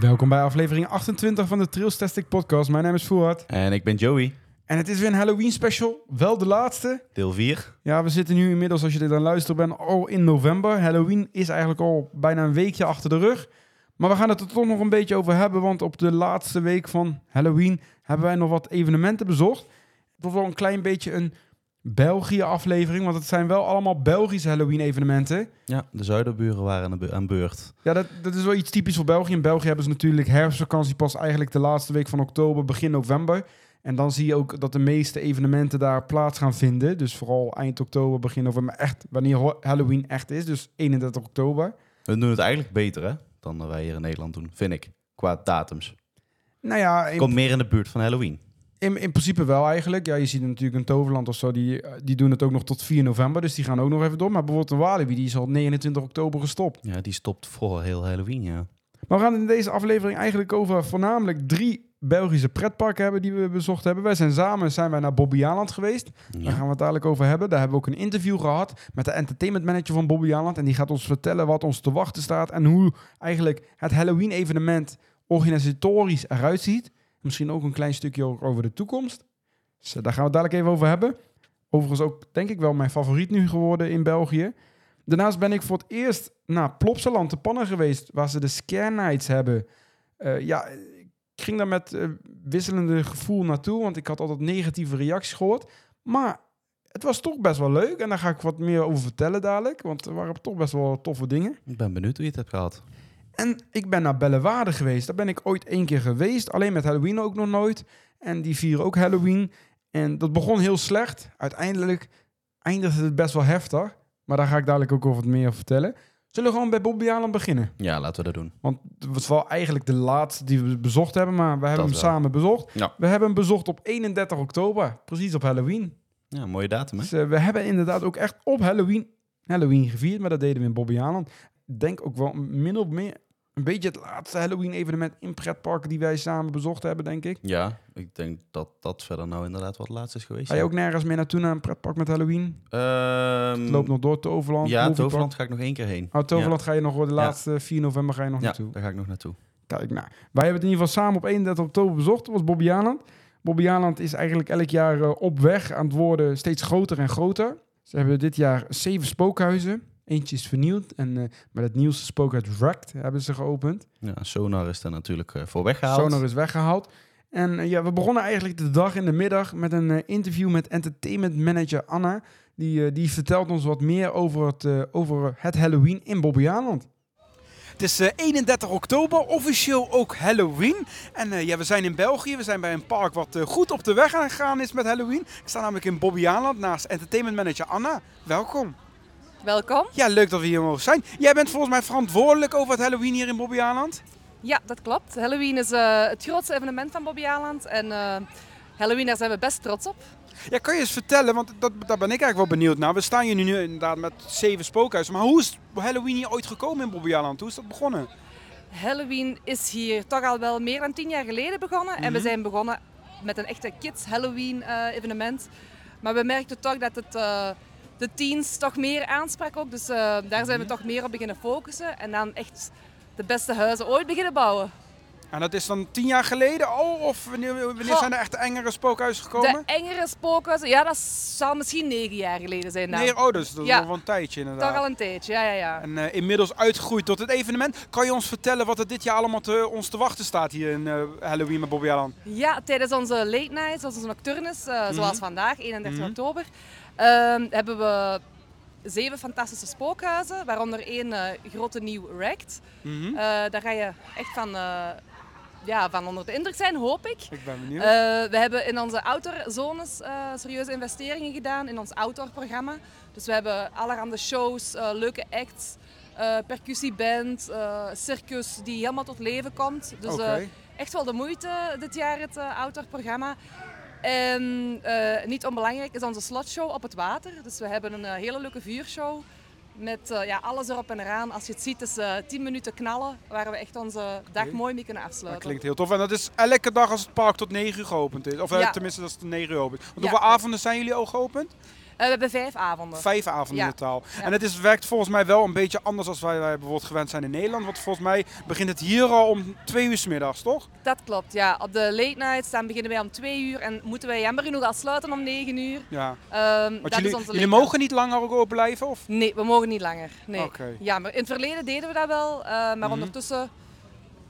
Welkom bij aflevering 28 van de Trailstastic podcast. Mijn naam is Fuad. En ik ben Joey, En het is weer een Halloween special. Wel de laatste. deel 4. Ja, we zitten nu inmiddels, als je dit aan luisteren bent, al in november. Halloween is eigenlijk al bijna een weekje achter de rug. Maar we gaan het er toch nog een beetje over hebben, want op de laatste week van Halloween hebben wij nog wat evenementen bezocht. Het wordt wel een klein beetje een België-aflevering, want het zijn wel allemaal Belgische Halloween-evenementen. Ja, de zuiderburen waren aan beurt. Ja, dat, dat is wel iets typisch voor België. In België hebben ze natuurlijk herfstvakantie pas eigenlijk de laatste week van oktober, begin november. En dan zie je ook dat de meeste evenementen daar plaats gaan vinden. Dus vooral eind oktober, begin november, echt wanneer Halloween echt is. Dus 31 oktober. We doen het eigenlijk beter hè, dan wij hier in Nederland doen, vind ik. Qua datums. Nou ja, Komt meer in de buurt van Halloween. in, in principe wel eigenlijk. Ja, je ziet natuurlijk een Toverland of zo, die, die doen het ook nog tot 4 november. Dus die gaan ook nog even door. Maar bijvoorbeeld een Walibi, die is al 29 oktober gestopt. Ja, die stopt voor heel Halloween, ja. Maar we gaan in deze aflevering eigenlijk over voornamelijk drie Belgische pretparken hebben die we bezocht hebben. Wij zijn samen zijn wij naar Bobbejaanland geweest. Daar gaan we het dadelijk over hebben. Daar hebben we ook een interview gehad met de entertainment manager van Bobbejaanland. En die gaat ons vertellen wat ons te wachten staat en hoe eigenlijk het Halloween evenement organisatorisch eruit ziet. Misschien ook een klein stukje over de toekomst. Dus daar gaan we het dadelijk even over hebben. Overigens ook denk ik wel mijn favoriet nu geworden in België. Daarnaast ben ik voor het eerst naar Plopsaland te Pannen geweest, waar ze de Scare Nights hebben. Eh, ja, ik ging daar met eh, wisselende gevoel naartoe, want ik had altijd negatieve reacties gehoord. Maar het was toch best wel leuk en daar ga ik wat meer over vertellen dadelijk, want er waren toch best wel toffe dingen. Ik ben benieuwd hoe je het hebt gehad. En ik ben naar Bellewaarde geweest. Daar ben ik ooit één keer geweest. Alleen met Halloween ook nog nooit. En die vieren ook Halloween. En dat begon heel slecht. Uiteindelijk eindigde het best wel heftig. Maar daar ga ik dadelijk ook over wat meer vertellen. Zullen we gewoon bij Bobby Allen beginnen? Ja, laten we dat doen. Want het was wel eigenlijk de laatste die we bezocht hebben. Maar we hebben Dat hem wel. samen bezocht. Ja. We hebben hem bezocht op 31 oktober. Precies op Halloween. Ja, mooie datum hè. Dus eh, we hebben inderdaad ook echt op Halloween, Halloween gevierd. Maar dat deden we in Bobby. Ik denk ook wel min of meer een beetje het laatste Halloween-evenement in pretparken die wij samen bezocht hebben, denk ik. Ja, ik denk dat dat verder nou inderdaad wat laatst is geweest. Ga je ja. ook nergens meer naartoe naar een pretpark met Halloween? Ehm, Het loopt nog door Toverland. Ja, Moviepark. Toverland ga ik nog één keer heen. Oh, Toverland ga je nog de laatste 4 november ga je nog Ja, naartoe. daar ga ik nog naartoe. Kijk, nou, wij hebben het in ieder geval samen op 31 oktober bezocht. Dat was Bobby Aland. Bobby Aland is eigenlijk elk jaar eh, op weg aan het worden steeds groter en groter. Ze hebben dit jaar zeven spookhuizen. Eentje is vernieuwd. En eh, met het nieuwste spookhuis Wrecked hebben ze geopend. Ja, Sonar is daar natuurlijk eh, voor weggehaald. Sonar is weggehaald. En eh, ja, we begonnen eigenlijk de dag in de middag met een eh, interview met entertainment manager Anna. Die, eh, die vertelt ons wat meer over het, eh, over het Halloween in Bobby Aland. Het is eh, 31 oktober, officieel ook Halloween. En eh, ja, we zijn in België. We zijn bij een park wat goed op de weg aan het gaan is met Halloween. Ik sta namelijk in Bobby Aland naast entertainment manager Anna. Welkom. Welkom. Ja, leuk dat we hier mogen zijn. Jij bent volgens mij verantwoordelijk over het Halloween hier in Bobby Aland. Ja, dat klopt. Halloween is eh, het grootste evenement van Bobby Aland. En eh, Halloween, daar zijn we best trots op. Ja, kan je eens vertellen, want dat, daar ben ik eigenlijk wel benieuwd naar. We staan hier nu inderdaad met zeven spookhuizen. Maar hoe is Halloween hier ooit gekomen in Bobby Aland? Hoe is dat begonnen? Halloween is hier toch al wel meer dan tien jaar geleden begonnen. En we Mhm. zijn begonnen met een echte kids Halloween eh, evenement. Maar we merkten toch dat het de teens toch meer aansprak ook. Dus eh, daar zijn we toch meer op beginnen focussen. En dan echt de beste huizen ooit beginnen bouwen. En dat is dan tien jaar geleden al? Of wanneer, wanneer zijn er echt engere spookhuizen gekomen? De engere spookhuizen, ja dat zal misschien negen jaar geleden zijn. Nee, oh, dus dat is Ja. al wel een tijdje inderdaad. Toch al een tijdje, ja ja ja. En eh, inmiddels uitgegroeid tot het evenement. Kan je ons vertellen wat er dit jaar allemaal te, ons te wachten staat hier in eh, Halloween met Bobby Aland? Ja, tijdens onze late nights, onze nocturnes, zoals vandaag, 31 Mhm. oktober, hebben we zeven fantastische spookhuizen, waaronder één eh, grote nieuw Wrecked. Mhm. Eh, daar ga je echt van, eh, ja, van onder de indruk zijn, hoop ik. Ik ben benieuwd. We hebben in onze outdoorzones eh serieuze investeringen gedaan in ons outdoor-programma. Dus we hebben allerhande shows, leuke acts, percussieband, circus die helemaal tot leven komt. Dus echt wel de moeite dit jaar het uh, outdoor-programma. En eh, niet onbelangrijk is onze slotshow op het water. Dus we hebben een eh, hele leuke vuurshow Met eh, ja, alles erop en eraan. Als je het ziet, is eh 10 minuten knallen, waar we echt onze dag mooi mee kunnen Dat afsluiten. klinkt heel tof. En dat is elke dag als het park tot 9 uur geopend is. Of Ja. tenminste, dat is tot 9 uur open. Want Ja, hoeveel avonden zijn jullie al geopend? Eh, we hebben vijf avonden. Vijf avonden Ja. in totaal. Ja. En het is, werkt volgens mij wel een beetje anders dan wij, wij bijvoorbeeld gewend zijn in Nederland. Want volgens mij begint het hier al om 2 uur 's middags, toch? Dat klopt, ja. Op de late nights dan beginnen wij om 2 uur en moeten wij jammer genoeg al sluiten om 9 uur. Ja. Want dat jullie, is onze jullie mogen niet langer ook open blijven? Of? Nee, we mogen niet langer. Nee. Oké. Jammer. In het verleden deden we dat wel, eh, maar Mhm. ondertussen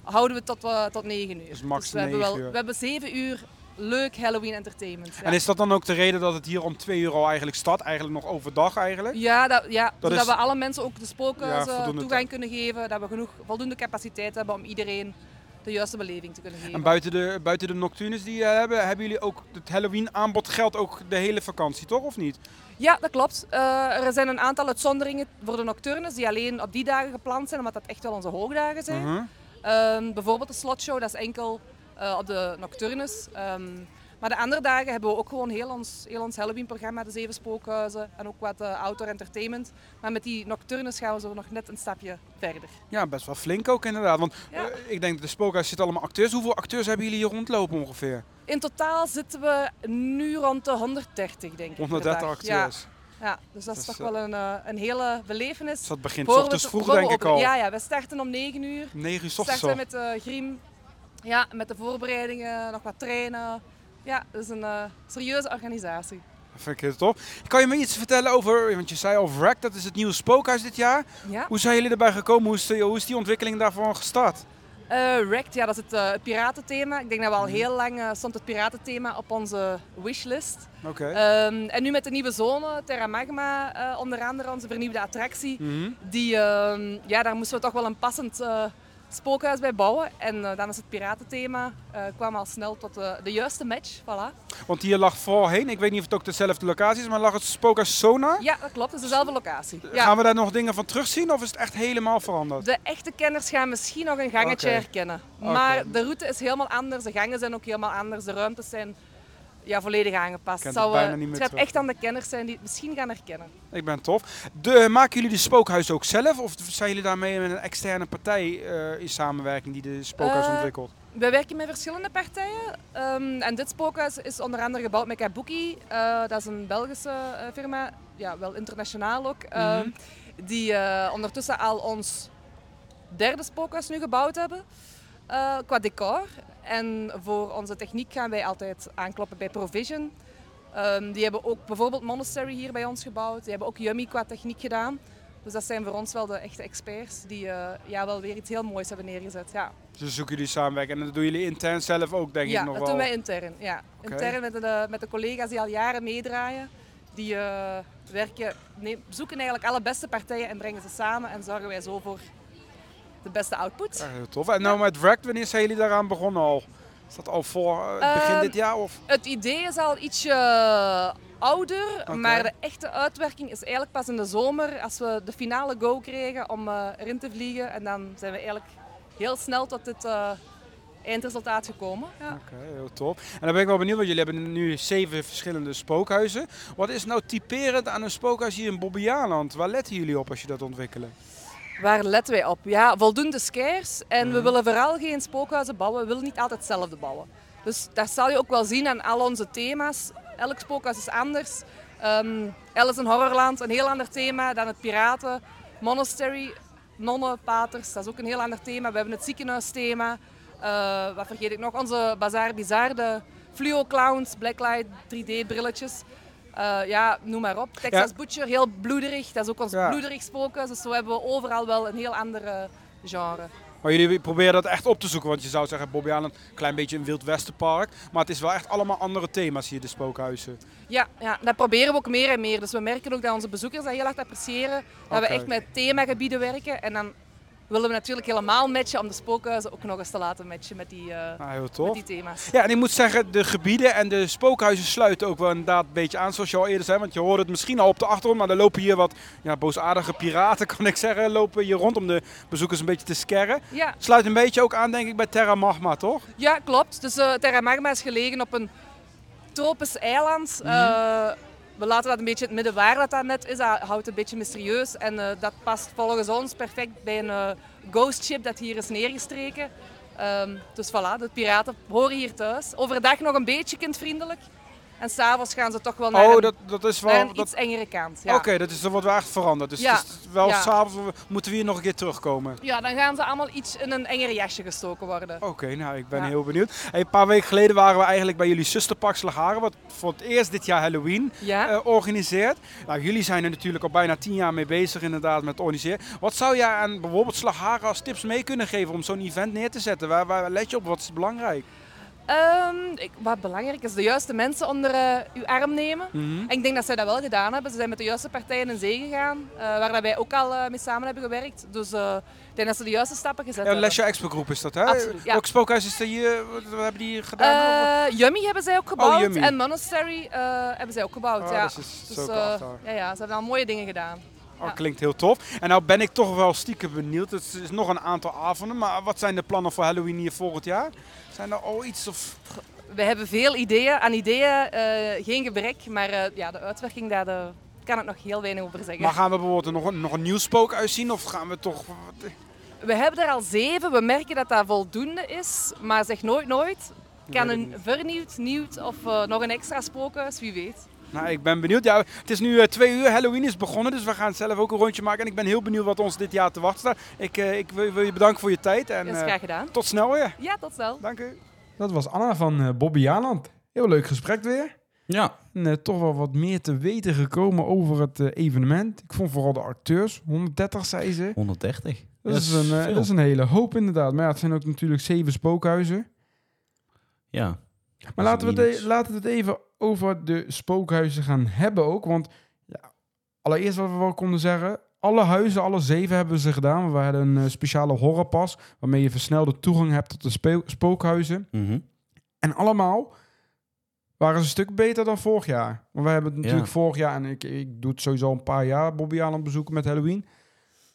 houden we tot, eh, tot 9 uur. Dus max we, hebben 9 wel, uur. we hebben 7 uur leuk Halloween entertainment. Ja, En is dat dan ook de reden dat het hier om 2 uur al eigenlijk start? Eigenlijk nog overdag eigenlijk? ja, dat, ja Dat zodat is- we alle mensen ook de Ja, spookhuizen voldoende toegang kunnen geven. Dat we genoeg voldoende capaciteit hebben om iedereen de juiste beleving te kunnen geven. En buiten de, buiten de nocturnes die je hebben, hebben jullie ook het Halloween aanbod geldt ook de hele vakantie, toch? Of niet? Ja, dat klopt. Eh, er zijn een aantal uitzonderingen voor de nocturnes die alleen op die dagen gepland zijn, omdat dat echt wel onze hoogdagen zijn. Mhm. Ehm, bijvoorbeeld de slotshow, dat is enkel eh, op de nocturnes. Ehm, maar de andere dagen hebben we ook gewoon heel ons, heel ons Halloween-programma, de zeven spookhuizen en ook wat eh, outdoor entertainment. Maar met die nocturnes gaan we zo nog net een stapje verder. Ja, best wel flink ook inderdaad. Want Ja. eh, ik denk dat de spookhuis zitten allemaal acteurs. Hoeveel acteurs hebben jullie hier rondlopen ongeveer? In totaal zitten we nu rond de 130, denk ik. per 130 dag. acteurs. Ja, ja, dus dat is toch wel een, een hele belevenis. Dus dat begint ochtends vroeg denk ik al. Ja, ja, we starten om 9 uur. 9 uur s ochtends starten we met de griem, ja, met de voorbereidingen, nog wat trainen. Ja, het is een eh, serieuze organisatie. Dat vind ik heel tof. Kan je me iets vertellen over, want je zei al Wreck, dat is het nieuwe spookhuis dit jaar. Ja. Hoe zijn jullie erbij gekomen? Hoe is, de- hoe is die ontwikkeling daarvan gestart? Wrecked, ja, dat is het, eh, het piratenthema. Ik denk dat we al Mhm. heel lang stond het piratenthema op onze wishlist. Oké. Ehm, en nu met de nieuwe zone, Terra Magma, onder andere onze vernieuwde attractie. Mhm. Die, ehm, ja, daar moesten we toch wel een passend spookhuis bij bouwen. En eh, dan is het piratenthema, eh kwam al snel tot eh, de juiste match. Voilà. Want hier lag voorheen, ik weet niet of het ook dezelfde locatie is, maar lag het spookhuis Sona. Ja, dat klopt. Het is dezelfde locatie. Ja. Gaan we daar nog dingen van terugzien of is het echt helemaal veranderd? De echte kenners gaan misschien nog een gangetje herkennen. Maar de route is helemaal anders, de gangen zijn ook helemaal anders, de ruimtes zijn ja, volledig aangepast. Het, zou, bijna eh, het gaat echt aan de kenners zijn die het misschien gaan herkennen. Ik ben tof. De, maken jullie de spookhuis ook zelf of zijn jullie daarmee met een externe partij eh, in samenwerking die de spookhuis Eh, ontwikkelt? We werken met verschillende partijen. Ehm, en dit spookhuis is onder andere gebouwd met Kabuki. Dat is een Belgische firma, ja, wel internationaal ook. ehm, Mhm. Die ondertussen al ons derde spookhuis nu gebouwd hebben. qua decor. En voor onze techniek gaan wij altijd aankloppen bij Provision. Ehm, die hebben ook bijvoorbeeld Monastery hier bij ons gebouwd. Die hebben ook Yummy qua techniek gedaan. Dus dat zijn voor ons wel de echte experts die eh, ja, wel weer iets heel moois hebben neergezet. Ja. Dus zoeken jullie samenwerken en dat doen jullie intern zelf ook denk ja, ik nog dat wel. doen wij intern. Ja. Intern met de, met de collega's die al jaren meedraaien. Die eh, werken, zoeken eigenlijk alle beste partijen en brengen ze samen. En zorgen wij zo voor de beste output. Ja, heel tof. En nou met Wrecked, wanneer zijn jullie daaraan begonnen al? Is dat al voor eh, begin Ehm, dit jaar? Of? Het idee is al ietsje ouder, Oké. maar de echte uitwerking is eigenlijk pas in de zomer. Als we de finale go kregen om eh, erin te vliegen. En dan zijn we eigenlijk heel snel tot dit eh, eindresultaat gekomen. Ja. Oké, heel tof. En dan ben ik wel benieuwd, want jullie hebben nu zeven verschillende spookhuizen. Wat is nou typerend aan een spookhuis hier in Bobbejaanland? Waar letten jullie op als je dat ontwikkelen? Waar letten wij op? Ja, voldoende scares. En we Mhm. willen vooral geen spookhuizen bouwen. We willen niet altijd hetzelfde bouwen. Dus dat zal je ook wel zien aan al onze thema's. Elk spookhuis is anders. Ehm Alice in Horrorland, een heel ander thema dan het piraten. Monastery, nonnen, paters, dat is ook een heel ander thema. We hebben het ziekenhuisthema. Eh, wat vergeet ik nog? Onze Bazaar Bizar, de fluo clowns, blacklight, 3D Eh, ja, noem maar op. Texas Ja. Butcher, heel bloederig. Dat is ook ons Ja. bloederig spookhuis. Dus zo hebben we overal wel een heel ander eh, genre. Maar jullie proberen dat echt op te zoeken, want je zou zeggen Bobbejaanland, een klein beetje een Wild Westenpark. Maar het is wel echt allemaal andere thema's hier, de spookhuizen. Ja, ja, dat proberen we ook meer en meer. Dus we merken ook dat onze bezoekers dat heel erg appreciëren. Dat we echt met themagebieden werken. En dan willen we natuurlijk helemaal matchen om de spookhuizen ook nog eens te laten matchen met die, eh, heel met die thema's. Ja, en ik moet zeggen, de gebieden en de spookhuizen sluiten ook wel inderdaad een beetje aan, zoals je al eerder zei. Want je hoorde het misschien al op de achtergrond, maar er lopen hier wat ja, boosaardige piraten, kan ik zeggen, lopen hier rond om de bezoekers een beetje te scarren. Ja, Sluit een beetje ook aan, denk ik, bij Terra Magma, toch? ja klopt. Dus eh Terra Magma is gelegen op een tropisch eiland. Mhm. eh, we laten dat een beetje het midden waar dat, dat net is. Dat houdt een beetje mysterieus. En eh, dat past volgens ons perfect bij een eh, ghost ship dat hier is neergestreken. Ehm, dus voilà, de piraten horen hier thuis. Overdag nog een beetje kindvriendelijk. En s'avonds gaan ze toch wel naar Oh, een, dat, dat is wel... een dat- iets engere kant. Ja. Oké, dat is wordt wel echt veranderd. Dus Ja. wel Ja. s'avonds moeten we hier nog een keer terugkomen. ja, dan gaan ze allemaal iets in een enger jasje gestoken worden. Oké, nou ik ben heel benieuwd. Hey, een paar weken geleden waren we eigenlijk bij jullie zusterpak Slagharen, wat voor het eerst dit jaar Halloween eh, organiseert. Nou, jullie zijn er natuurlijk al bijna tien jaar mee bezig inderdaad met organiseren. Wat zou jij aan bijvoorbeeld Slagharen als tips mee kunnen geven om zo'n event neer te zetten? Waar, waar let je op? Wat is belangrijk? Ehm, ik, wat belangrijk is, de juiste mensen onder eh, uw arm nemen. Mhm. En ik denk dat zij dat wel gedaan hebben. Ze zijn met de juiste partijen in zee gegaan, eh, waar dat wij ook al eh, mee samen hebben gewerkt. Dus ik denk dat ze de juiste stappen gezet Ja, hebben. Expo Groep is dat, hè? Absoluut, ja. Spookhuis is er hier? Wat, wat hebben die hier gedaan? Yummy hebben zij ook gebouwd Yummy. en Monastery hebben zij ook gebouwd. Oh, ja. dat is Dus, ja, ja, ze hebben al mooie dingen gedaan. Oh, Ja. klinkt heel tof. En nou ben ik toch wel stiekem benieuwd. Het is nog een aantal avonden, maar wat zijn de plannen voor Halloween hier volgend jaar? Zijn er al iets of... We hebben veel ideeën. Aan ideeën eh, geen gebrek, maar eh, ja, de uitwerking daar kan ik nog heel weinig over zeggen. Maar gaan we bijvoorbeeld nog een, nog een nieuw spookhuis zien of gaan we toch... We hebben er al zeven. We merken dat dat voldoende is, maar zeg nooit nooit. Kan een vernieuwd, nieuwd of eh, nog een extra spookhuis, wie weet. Nou, ik ben benieuwd. Ja, het is nu eh, twee uur. Halloween is begonnen, dus we gaan zelf ook een rondje maken. En ik ben heel benieuwd wat ons dit jaar te wachten staat. Ik, eh, ik wil, wil je bedanken voor je tijd en Dat is eh, graag gedaan. tot snel weer. Ja, tot snel. Dank u. Dat was Anna van uh, Bobby Jaland. Heel leuk gesprek weer. Ja. En, toch wel wat meer te weten gekomen over het eh, evenement. Ik vond vooral de acteurs, 130 zei ze. 130. Dat, is een, dat is een hele hoop inderdaad. Maar ja, het zijn ook natuurlijk zeven spookhuizen. Ja. Maar laten we, het, e- laten we het even over de spookhuizen gaan hebben ook. Want ja, allereerst wat we wel konden zeggen. Alle huizen, alle zeven hebben ze gedaan. We hadden een eh, speciale horrorpas. Waarmee je versnelde toegang hebt tot de spo- spookhuizen. Mhm. En allemaal waren ze een stuk beter dan vorig jaar. Want we hebben het natuurlijk Ja. vorig jaar... En ik, ik doe het sowieso een paar jaar Bobby aan het bezoeken met Halloween.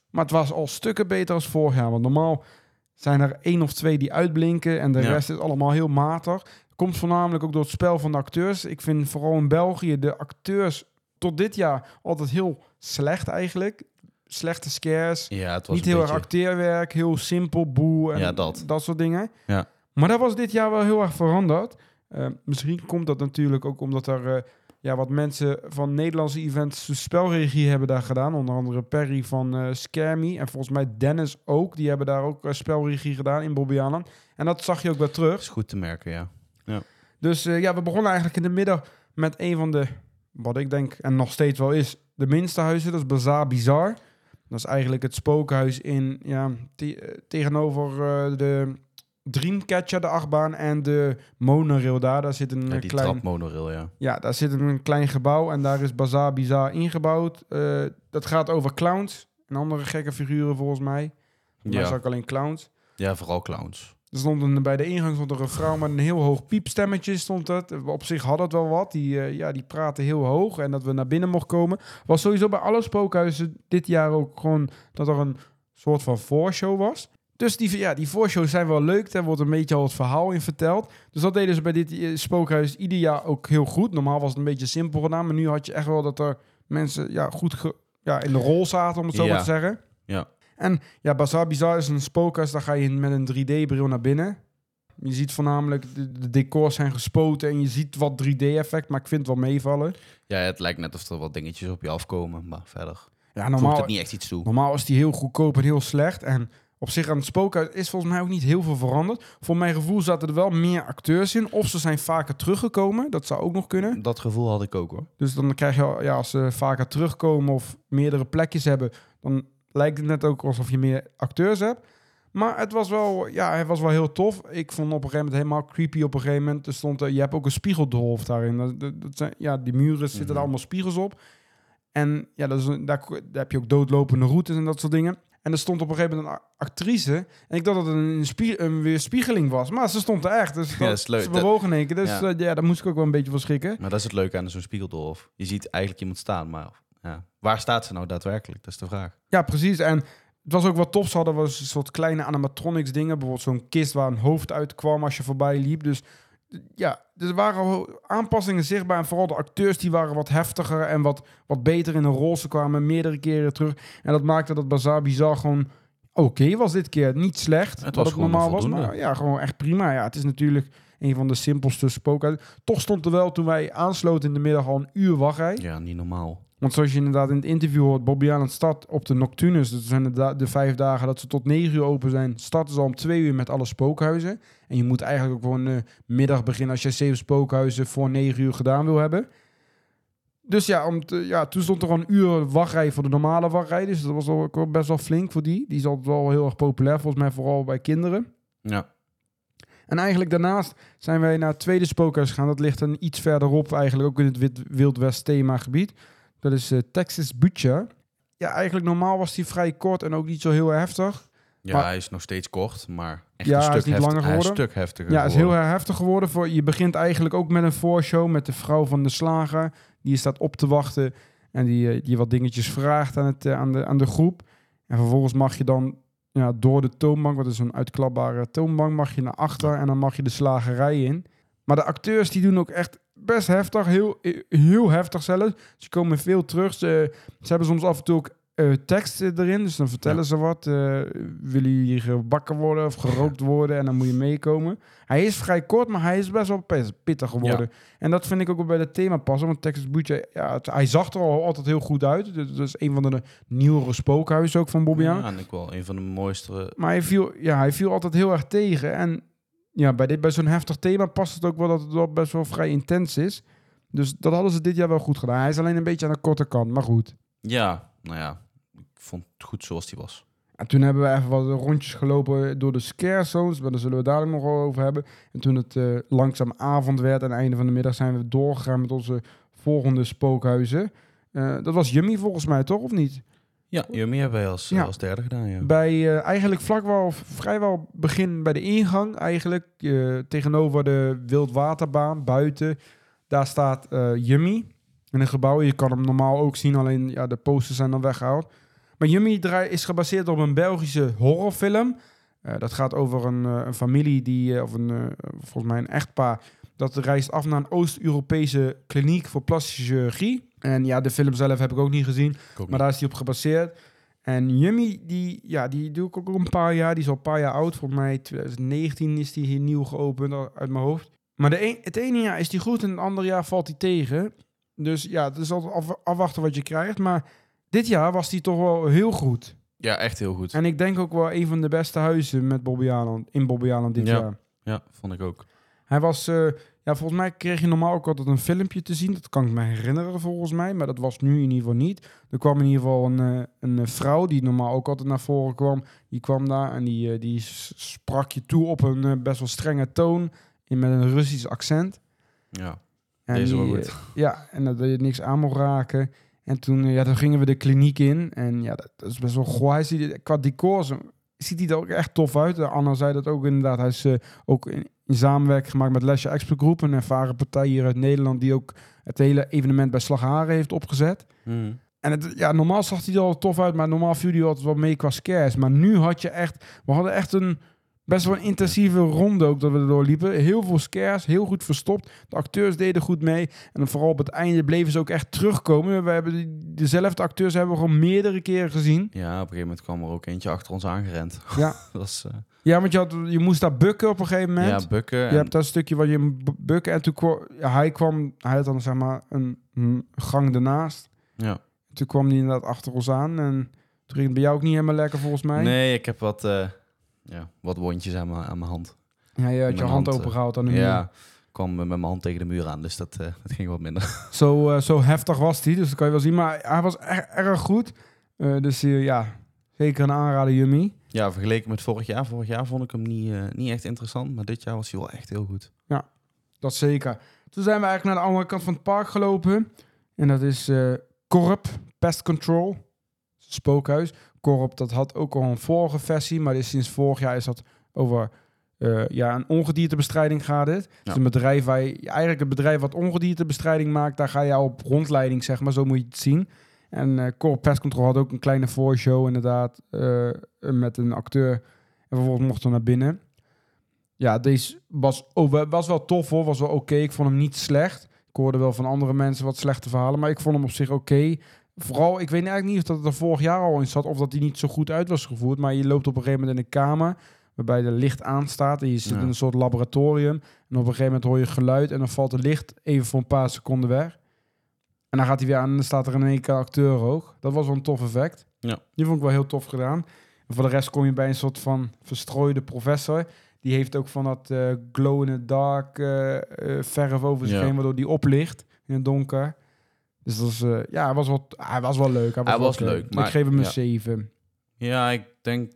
Maar het was al stukken beter als vorig jaar. Want normaal zijn er één of twee die uitblinken. En de Ja. rest is allemaal heel matig. Komt voornamelijk ook door het spel van de acteurs. Ik vind vooral in België de acteurs tot dit jaar altijd heel slecht eigenlijk. Slechte scares. Ja, het was Niet heel beetje... erg acteerwerk. Heel simpel, boe en Ja, dat. dat soort dingen. Ja. Maar dat was dit jaar wel heel erg veranderd. Eh, misschien komt dat natuurlijk ook omdat er eh, ja, wat mensen van Nederlandse events de spelregie hebben daar gedaan. Onder andere Perry van Me. En volgens mij Dennis ook. Die hebben daar ook spelregie gedaan in Bobby Allen. En dat zag je ook weer terug. is goed te merken, ja. Dus eh, ja, we begonnen eigenlijk in de middag met een van de, wat ik denk en nog steeds wel is, de minste huizen. Dat is Bazaar Bizar. Dat is eigenlijk het spookhuis in, ja, te- eh, tegenover eh, de Dreamcatcher, de achtbaan, en de monorail daar. Daar zit een Ja, die klein... trapmonorail, ja. Ja, daar zit een klein gebouw en daar is Bazaar Bizar ingebouwd. Dat gaat over clowns en andere gekke figuren volgens mij. Maar Ja. zag ik alleen clowns. ja, vooral clowns. Er stond een, bij de ingang stond er een vrouw met een heel hoog piepstemmetje. Stond het. Op zich had het wel wat. Die, eh, ja, die praatte heel hoog. En dat we naar binnen mochten komen. Was sowieso bij alle spookhuizen dit jaar ook gewoon dat er een soort van voorshow was. Dus die, ja, die voorshows zijn wel leuk. Daar wordt een beetje al het verhaal in verteld. Dus dat deden ze bij dit eh, spookhuis ieder jaar ook heel goed. Normaal was het een beetje simpel gedaan. Maar nu had je echt wel dat er mensen ja, goed ja, in de rol zaten, om het zo Ja. maar te zeggen. Ja. En ja, Bazaar Bizar is een spookhuis. Daar ga je met een 3D-bril naar binnen. Je ziet voornamelijk, de, de decors zijn gespoten en je ziet wat 3D-effect, maar ik vind het wel meevallen. Ja, het lijkt net of er wat dingetjes op je afkomen, maar verder Ja, normaal, het niet echt iets toe. normaal is die heel goedkoop en heel slecht. En op zich aan het spookhuis is volgens mij ook niet heel veel veranderd. Voor mijn gevoel zaten er wel meer acteurs in. Of ze zijn vaker teruggekomen. Dat zou ook nog kunnen. Dat gevoel had ik ook hoor. Dus dan krijg je, ja, als ze vaker terugkomen of meerdere plekjes hebben, dan lijkt het net ook alsof je meer acteurs hebt. Maar het was wel, ja, het was wel heel tof. Ik vond op een gegeven moment helemaal creepy op een gegeven moment. Er stond, er- je hebt ook een spiegeldolf daarin. Dat, zijn, ja, die muren zitten Mhm. er allemaal spiegels op. En ja, dat is daar, daar heb je ook doodlopende routes en dat soort dingen. En er stond op een gegeven moment een actrice. En ik dacht dat het een, spie een weerspiegeling was. Maar ze stond er echt. Dus Ja, dat, is leuk. Ze bewogen in één keer. Dus Ja. ja, daar moest ik ook wel een beetje van schrikken. Maar dat is het leuke aan zo'n spiegeldolf. Je ziet eigenlijk iemand staan, maar ja. waar staat ze nou daadwerkelijk? Dat is de vraag. Ja, precies. En het was ook wat tof. Ze hadden was een soort kleine animatronics dingen. Bijvoorbeeld zo'n kist waar een hoofd uitkwam als je voorbij liep. Dus ja, er waren aanpassingen zichtbaar. En vooral de acteurs die waren wat heftiger en wat, wat beter in de rol. Ze kwamen meerdere keren terug. En dat maakte dat Bazaar Bizar gewoon oké was dit keer. Niet slecht, Het wat het normaal was. Maar ja, gewoon echt prima. Ja, het is natuurlijk een van de simpelste spoken. Toch stond er wel, toen wij aansloten in de middag, al een uur wachtrij. Ja, niet normaal. Want zoals je inderdaad in het interview hoort, Bobby aan het stad op de Noctunus. Dat zijn de, de vijf dagen dat ze tot negen uur open zijn. Starten ze al om twee uur met alle spookhuizen. En je moet eigenlijk ook gewoon eh, middag beginnen als je zeven spookhuizen voor negen uur gedaan wil hebben. Dus ja, om te, ja, toen stond er al een uur wachtrij voor de normale wachtrij. Dus dat was ook best wel flink voor die. Die is altijd wel heel erg populair, volgens mij vooral bij kinderen. Ja. En eigenlijk daarnaast zijn wij naar het tweede spookhuis gegaan. Dat ligt een iets verderop, eigenlijk ook in het Wit- Wild West themagebied. Dat is eh, Texas Butcher. Ja, eigenlijk normaal was die vrij kort en ook niet zo heel heftig. Ja, Maar- hij is nog steeds kort, maar echt Ja, een stuk is niet heftig- langer geworden. een stuk heftiger Ja, is heel geworden. heftig geworden. Voor, je begint eigenlijk ook met een voorshow met de vrouw van de slager. Die staat op te wachten en die, eh, die wat dingetjes vraagt aan, het, eh, aan, de, aan de groep. En vervolgens mag je dan ja, door de toonbank, wat is een uitklapbare toonbank, mag je naar achter en dan mag je de slagerij in. Maar de acteurs die doen ook echt best heftig, heel, heel heftig zelfs. Ze komen veel terug. Ze, ze hebben soms af en toe ook eh, tekst erin, dus dan vertellen Ja. ze wat. eh, willen jullie hier gebakken worden of gerookt worden? En dan moet je meekomen. Hij is vrij kort, maar hij is best wel pittig geworden. En dat vind ik ook wel bij het thema passen. Want Texas Butcher, ja, het- hij zag er al altijd heel goed uit. Dat is een van de nieuwere spookhuizen ook van Bobby Aan. Ja, en ik wel een van de mooiste. Maar hij viel, ja, hij viel altijd heel erg tegen. En ja, bij, dit, bij zo'n heftig thema past het ook wel dat het wel best wel vrij intens is. Dus dat hadden ze dit jaar wel goed gedaan. Hij is alleen een beetje aan de korte kant, maar goed. Ja, nou ja, ik vond het goed zoals die was. En toen hebben we even wat rondjes gelopen door de scare zones. Maar daar zullen we dadelijk nog over hebben. En toen het eh, langzaam avond werd aan het einde van de middag... zijn we doorgegaan met onze volgende spookhuizen. Eh, dat was Yummy volgens mij, toch? Of niet? Ja, Yummy hebben wij als, Ja. als derde gedaan, ja. Bij eh, eigenlijk vlak wel, vrijwel begin bij de ingang eigenlijk. eh, tegenover de wildwaterbaan buiten. Daar staat eh Yummy in een gebouw. Je kan hem normaal ook zien, alleen ja, de posters zijn dan weggehaald. Maar Yummy is gebaseerd op een Belgische horrorfilm. Eh, dat gaat over een, eh, een familie die, eh, of een, eh, volgens mij een echtpaar, dat reist af naar een Oost-Europese kliniek voor plastische chirurgie. En ja, de film zelf heb ik ook niet gezien. Ook Maar daar is hij op gebaseerd. En Yummy, die, ja, die doe ik ook al een paar jaar. Die is al een paar jaar oud. Volgens mij 2019 is die hier nieuw geopend uit mijn hoofd. Maar de een, het ene jaar is die goed en het andere jaar valt hij tegen. Dus ja, het is altijd af- afwachten wat je krijgt. Maar dit jaar was die toch wel heel goed. Ja, echt heel goed. En ik denk ook wel een van de beste huizen met Bobby Aland, in Bobby Aland dit Ja. jaar. Ja, vond ik ook. Hij was, eh, ja, volgens mij kreeg je normaal ook altijd een filmpje te zien. Dat kan ik me herinneren volgens mij, maar dat was nu in ieder geval niet. Er kwam in ieder geval een, eh, een eh, vrouw die normaal ook altijd naar voren kwam. Die kwam daar en die, die sprak je toe op een best wel strenge toon. In, met een Russisch accent. Ja, En deze wel die, goed. ja, en dat je niks aan mocht raken. En toen, ja, dan gingen we de kliniek in. En ja, dat, dat is best wel goh. Hij ziet, qua decor ziet hij er ook echt tof uit. Anna zei dat ook inderdaad. Hij is ook in, in samenwerking gemaakt met Lesje Expert Groep. Een ervaren partij hier uit Nederland die ook het hele evenement bij Slagharen heeft opgezet. Mhm. En het, ja, normaal zag hij er al tof uit, maar normaal viel hij altijd wel mee qua scares. Maar nu had je echt, we hadden echt een best wel een intensieve ronde ook dat we er doorliepen. Heel veel scares, heel goed verstopt. De acteurs deden goed mee. En dan vooral op het einde bleven ze ook echt terugkomen. We hebben dezelfde acteurs hebben we gewoon meerdere keren gezien. Ja, op een gegeven moment kwam er ook eentje achter ons aangerend. Ja, dat was, eh, ja want je, had, je moest daar bukken op een gegeven moment. ja, bukken. Je en- hebt dat stukje waar je bukken. En toen kwam, hij kwam, hij had dan zeg maar een, een gang ernaast. ja. Toen kwam hij inderdaad achter ons aan. En toen ging het bij jou ook niet helemaal lekker volgens mij. Nee, ik heb wat, eh, ja, wat wondjes aan mijn aan mijn hand. Ja, je had je hand, hand, eh, opengehaald aan de muur. Ja, ik kwam met mijn hand tegen de muur aan, dus dat, eh, dat ging wat minder. Zo, eh, zo heftig was hij, dus dat kan je wel zien. Maar hij was erg, erg goed. Eh, dus eh, ja, zeker een aanrader, Yummy. Ja, vergeleken met vorig jaar. Vorig jaar vond ik hem niet, eh, niet echt interessant, maar dit jaar was hij wel echt heel goed. Dat zeker. Toen zijn we eigenlijk naar de andere kant van het park gelopen. En dat is eh Corp, Pest Control. Spookhuis. Corp, dat had ook al een vorige versie. Maar is sinds vorig jaar is dat over eh, ja, een ongediertebestrijding gaat het. Dus een bedrijf waar je, eigenlijk het bedrijf wat ongediertebestrijding maakt, daar ga je op rondleiding, zeg maar. Zo moet je het zien. En eh Corp Pest Control had ook een kleine voorshow inderdaad. eh, met een acteur. En vervolgens mochten we naar binnen. Ja, deze was, oh, wa- was wel tof hoor. Was wel oké. Ik vond hem niet slecht. Ik hoorde wel van andere mensen wat slechte verhalen. Maar ik vond hem op zich oké. Vooral, ik weet eigenlijk niet of dat het er vorig jaar al in zat. Of dat hij niet zo goed uit was gevoerd. Maar je loopt op een gegeven moment in een kamer. Waarbij de licht aanstaat. En je zit Ja. in een soort laboratorium. En op een gegeven moment hoor je geluid. En dan valt het licht even voor een paar seconden weg. En dan gaat hij weer aan. En dan staat er in één keer acteur hoog. Dat was wel een tof effect. Ja. Die vond ik wel heel tof gedaan. En voor de rest kom je bij een soort van verstrooide professor. Die heeft ook van dat eh, glow in the dark eh, eh, verf over zich Ja. heen, waardoor die oplicht in het donker. Dus dat is, eh, ja, hij was, wel, hij was wel leuk. Hij was, Hij leuk, maar- ik geef hem een ja. 7. Ja, ik denk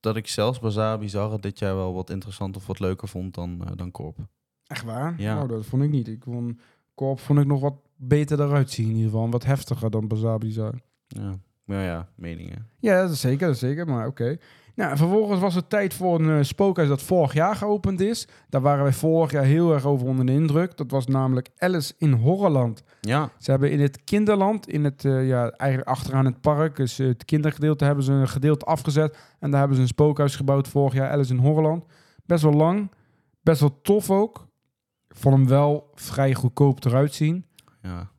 dat ik zelfs Bazaar Bizarre dit jaar wel wat interessanter of wat leuker vond dan, eh, dan Korp. Echt waar? Ja. Nou, dat vond ik niet. Ik vond Korp vond ik nog wat beter eruit zien in ieder geval. Wat heftiger dan Bazaar Bizar. Ja, maar ja, meningen. Ja, dat is zeker, dat is zeker. Maar oké. Nou, vervolgens was het tijd voor een eh, spookhuis dat vorig jaar geopend is. Daar waren wij vorig jaar heel erg over onder de indruk. Dat was namelijk Alice in Horrorland. Ja, Ze hebben in het kinderland, in het, eh, ja, eigenlijk achteraan het park, dus eh, het kindergedeelte, hebben ze een gedeelte afgezet. En daar hebben ze een spookhuis gebouwd vorig jaar, Alice in Horrorland. Best wel lang, best wel tof ook. Ik vond hem wel vrij goedkoop eruit zien. ja.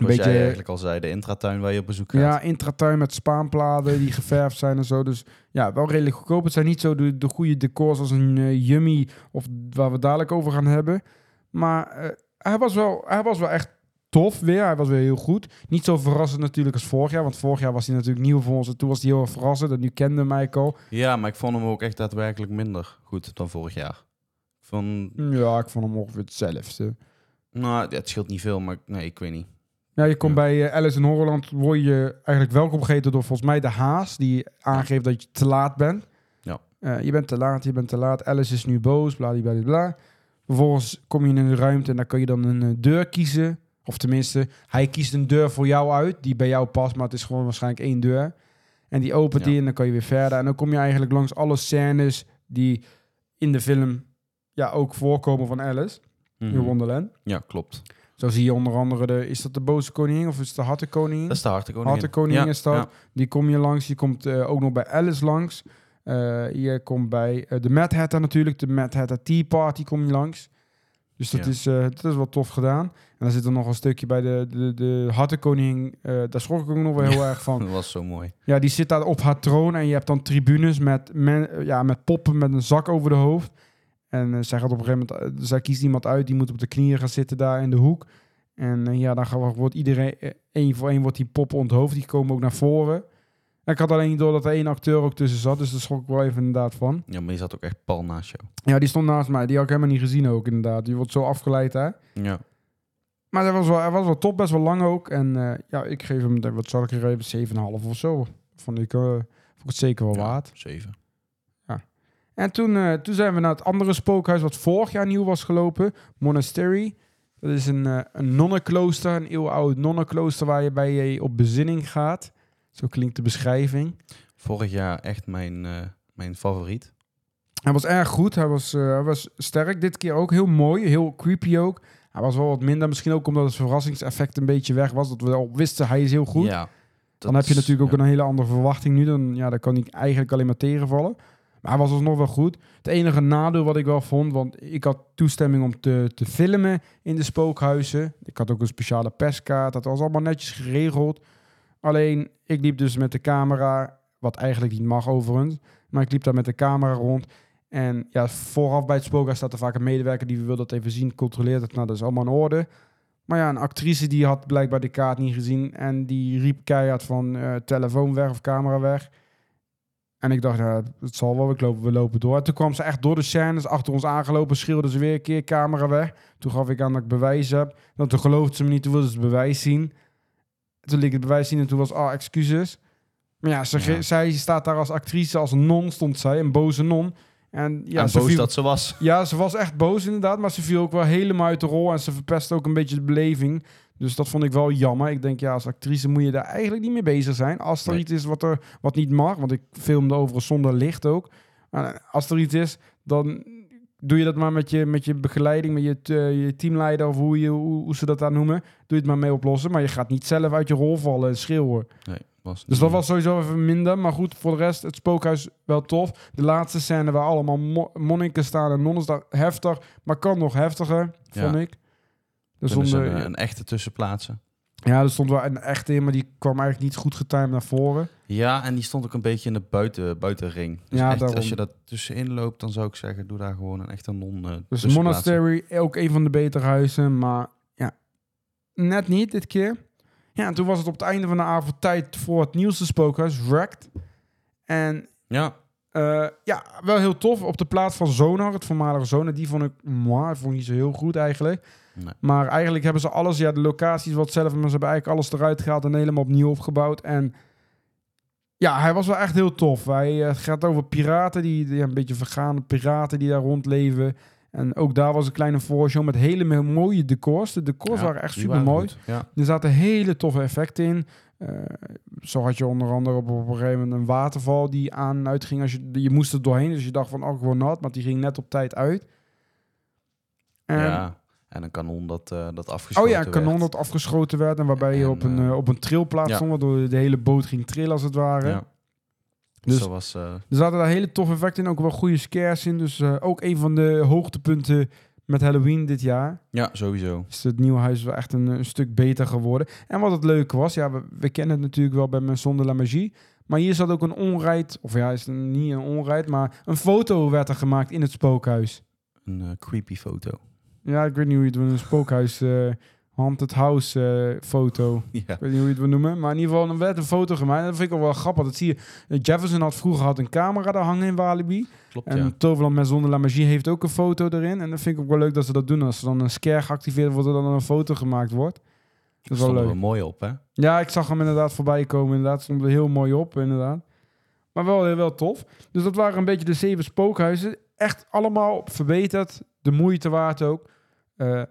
Zoals beetje- jij eigenlijk al zei, de intratuin waar je op bezoek gaat. Ja, intratuin met spaanplaten die geverfd zijn en zo. Dus ja, wel redelijk goedkoop. Het zijn niet zo de, de goede decors als een eh, Yummy of waar we dadelijk over gaan hebben. Maar eh, hij, was wel, hij was wel echt tof weer. Hij was weer heel goed. Niet zo verrassend natuurlijk als vorig jaar. Want vorig jaar was hij natuurlijk nieuw voor ons. En toen was hij heel verrassend. En nu kende mij al. Ja, maar ik vond hem ook echt daadwerkelijk minder goed dan vorig jaar. Van, Ja, ik vond hem ongeveer hetzelfde. nou, het scheelt niet veel, maar nee, ik weet niet. Ja, je komt Ja. bij eh, Alice in Horrorland, word je eigenlijk welkom gegeten door volgens mij de haas, die aangeeft dat je te laat bent. Ja. Eh, je bent te laat, je bent te laat. Alice is nu boos, bla bla. Vervolgens kom je in een ruimte en dan kan je dan een eh, deur kiezen. Of tenminste, hij kiest een deur voor jou uit, die bij jou past, maar het is gewoon waarschijnlijk één deur. En die opent Ja. die en dan kan je weer verder. En dan kom je eigenlijk langs alle scènes die in de film ja, ook voorkomen van Alice Mhm. in Wonderland. Ja, klopt. Zo zie je onder andere de, is dat de boze koningin of is het de harte koningin? Dat is de hartenkoningin. Hartenkoningin ja, is dat. ja. Die kom je langs. Je komt eh, ook nog bij Alice langs. Eh, je komt bij eh, de Mad Hatter natuurlijk. De Mad Hatter Tea Party kom je langs. Dus dat, Ja. is, dat is wel tof gedaan. En dan zit er nog een stukje bij de, de, de Hartenkoningin. eh daar schrok ik ook nog wel heel erg van. Dat was zo mooi. Ja, die zit daar op haar troon. En je hebt dan tribunes met, men, ja, met poppen met een zak over de hoofd. En eh, zij gaat op een gegeven moment... eh, zij kiest iemand uit. Die moet op de knieën gaan zitten daar in de hoek. En eh, ja, dan gaat- wordt iedereen... één voor één wordt die poppen onthoofd. Die komen ook naar voren. En ik had alleen niet door dat er één acteur ook tussen zat. Dus daar schrok ik wel even inderdaad van. Ja, maar die zat ook echt pal naast jou. Ja, die stond naast mij. Die had ik helemaal niet gezien ook inderdaad. Die wordt zo afgeleid hè. Ja. Maar hij was wel, hij was wel top. Best wel lang ook. En ja, ik geef hem... Wat zal ik er even? 7,5 of zo. Vond ik, vond ik het zeker wel Ja, waard. Zeven. En toen, eh, toen zijn we naar het andere spookhuis wat vorig jaar nieuw was gelopen. Monastery. Dat is een, eh een nonnenklooster, een eeuwenoud nonnenklooster waar je bij je op bezinning gaat. Zo klinkt de beschrijving. Vorig jaar echt mijn, eh, mijn favoriet. Hij was erg goed, hij was, hij was sterk. Dit keer ook heel mooi, heel creepy ook. Hij was wel wat minder, misschien ook omdat het verrassingseffect een beetje weg was. Dat we al wisten, hij is heel goed. Ja. dan heb je natuurlijk ook ja. een hele andere verwachting nu. Dan, ja, dan kan hij eigenlijk alleen maar tegenvallen. Maar hij was alsnog wel goed. Het enige nadeel wat ik wel vond, want ik had toestemming om te, te filmen in de spookhuizen. Ik had ook een speciale perskaart. Dat was allemaal netjes geregeld. Alleen, ik liep dus met de camera, wat eigenlijk niet mag overigens. Maar ik liep daar met de camera rond. En ja, vooraf bij het spookhuis staat er vaak een medewerker die wil dat even zien, controleert het. Nou, dat is allemaal in orde. Maar ja, een actrice die had blijkbaar de kaart niet gezien. En die riep keihard van eh, telefoon weg of camera weg. En ik dacht, ja, het zal wel, we lopen, we lopen door. En toen kwam ze echt door de scènes, achter ons aangelopen, schreeuwde ze weer een keer, camera weg. Toen gaf ik aan dat ik bewijs heb. Dan toen geloofde ze me niet, toen wilde ze het bewijs zien. Toen liet ik het bewijs zien en toen was, ah, excuses. Maar ja, ze, Ja. zij staat daar als actrice, als non stond zij, een boze non. En ja, en ze boos viel- dat ze was. ja, ze was echt boos inderdaad, maar ze viel ook wel helemaal uit de rol en ze verpestte ook een beetje de beleving. Dus dat vond ik wel jammer. Ik denk, ja, als actrice moet je daar eigenlijk niet mee bezig zijn. Als er Nee. iets is wat, er, wat niet mag, want ik filmde overigens zonder licht ook. Maar als er iets is, dan doe je dat maar met je, met je begeleiding, met je, eh, je teamleider of hoe, je, hoe, hoe ze dat daar noemen. Doe je het maar mee oplossen, maar je gaat niet zelf uit je rol vallen en schreeuwen. Nee, Was Dus dat was sowieso even minder. Maar goed, voor de rest, het spookhuis wel tof. De laatste scène waar allemaal mo- monniken staan en nonnen staan, heftig. Maar kan nog heftiger, Ja. vond ik. Er Kunnen stond, eh, een, echte tussenplaatsen. ja, er stond wel een echte in, maar die kwam eigenlijk niet goed getimed naar voren. Ja, en die stond ook een beetje in de buiten, buitenring. Dus Ja, echt, daarom. als je dat tussenin loopt, dan zou ik zeggen, doe daar gewoon een echte non eh, Dus. Monastery, ook een van de betere huizen. Maar ja, net niet dit keer. Ja, en toen was het op het einde van de avond tijd voor het nieuwste spookhuis, Wrecked. En Ja, Eh, ja, wel heel tof. Op de plaats van Zonar, het voormalige Zonar, die vond ik, moi, vond ik niet zo heel goed eigenlijk. Nee. Maar eigenlijk hebben ze alles, ja, de locaties wat zelf, maar ze hebben eigenlijk alles eruit gehaald en helemaal opnieuw opgebouwd. En ja, hij was wel echt heel tof. Hij eh, gaat over piraten, die, die een beetje vergaande piraten die daar rondleven. En ook daar was een kleine voorshow met hele mo- mooie decors. De decors Ja, waren echt super mooi. Ja. Er zaten hele toffe effecten in. Eh, zo had je onder andere op, op een gegeven moment een waterval die aan en uit ging. Als je, je moest er doorheen, dus je dacht van, oh, gewoon nat. Maar die ging net op tijd uit. En- ja, en een kanon dat, eh dat afgeschoten oh ja, een kanon werd. dat afgeschoten werd. En waarbij je op een, eh, op een trilplaats ja. stond, waardoor de hele boot ging trillen als het ware. Ja. Dus- Dus was... Er zaten daar hele toffe effecten in, ook wel goede scares in. Dus ook een van de hoogtepunten met Halloween dit jaar. ja, sowieso. is het nieuwe huis wel echt een, een stuk beter geworden. En wat het leuke was, ja, we, we kennen het natuurlijk wel bij Maison de la Magie. Maar hier zat ook een onrijd, of ja, is het niet een onrijd, maar een foto werd er gemaakt in het spookhuis. Een creepy foto. Ja, ik weet niet hoe je het wil een spookhuis, eh haunted house eh, foto. Ja. Ik weet niet hoe je het wil noemen, maar in ieder geval er werd een foto gemaakt. En dat vind ik ook wel grappig. Dat zie je. Eh, Jefferson had vroeger had een camera daar hangen in Walibi. Klopt, En ja. Toverland Maison de la Magie heeft ook een foto erin. En dat vind ik ook wel leuk dat ze dat doen. Als er dan een scare geactiveerd wordt, er dan een foto gemaakt wordt. Dat is wel leuk. we mooi op, hè? Ja, ik zag hem inderdaad voorbij komen. Inderdaad, stond er heel mooi op, inderdaad. Maar wel, wel tof. Dus dat waren een beetje de zeven spookhuizen. Echt allemaal verbeterd. De moeite waard ook. Eh,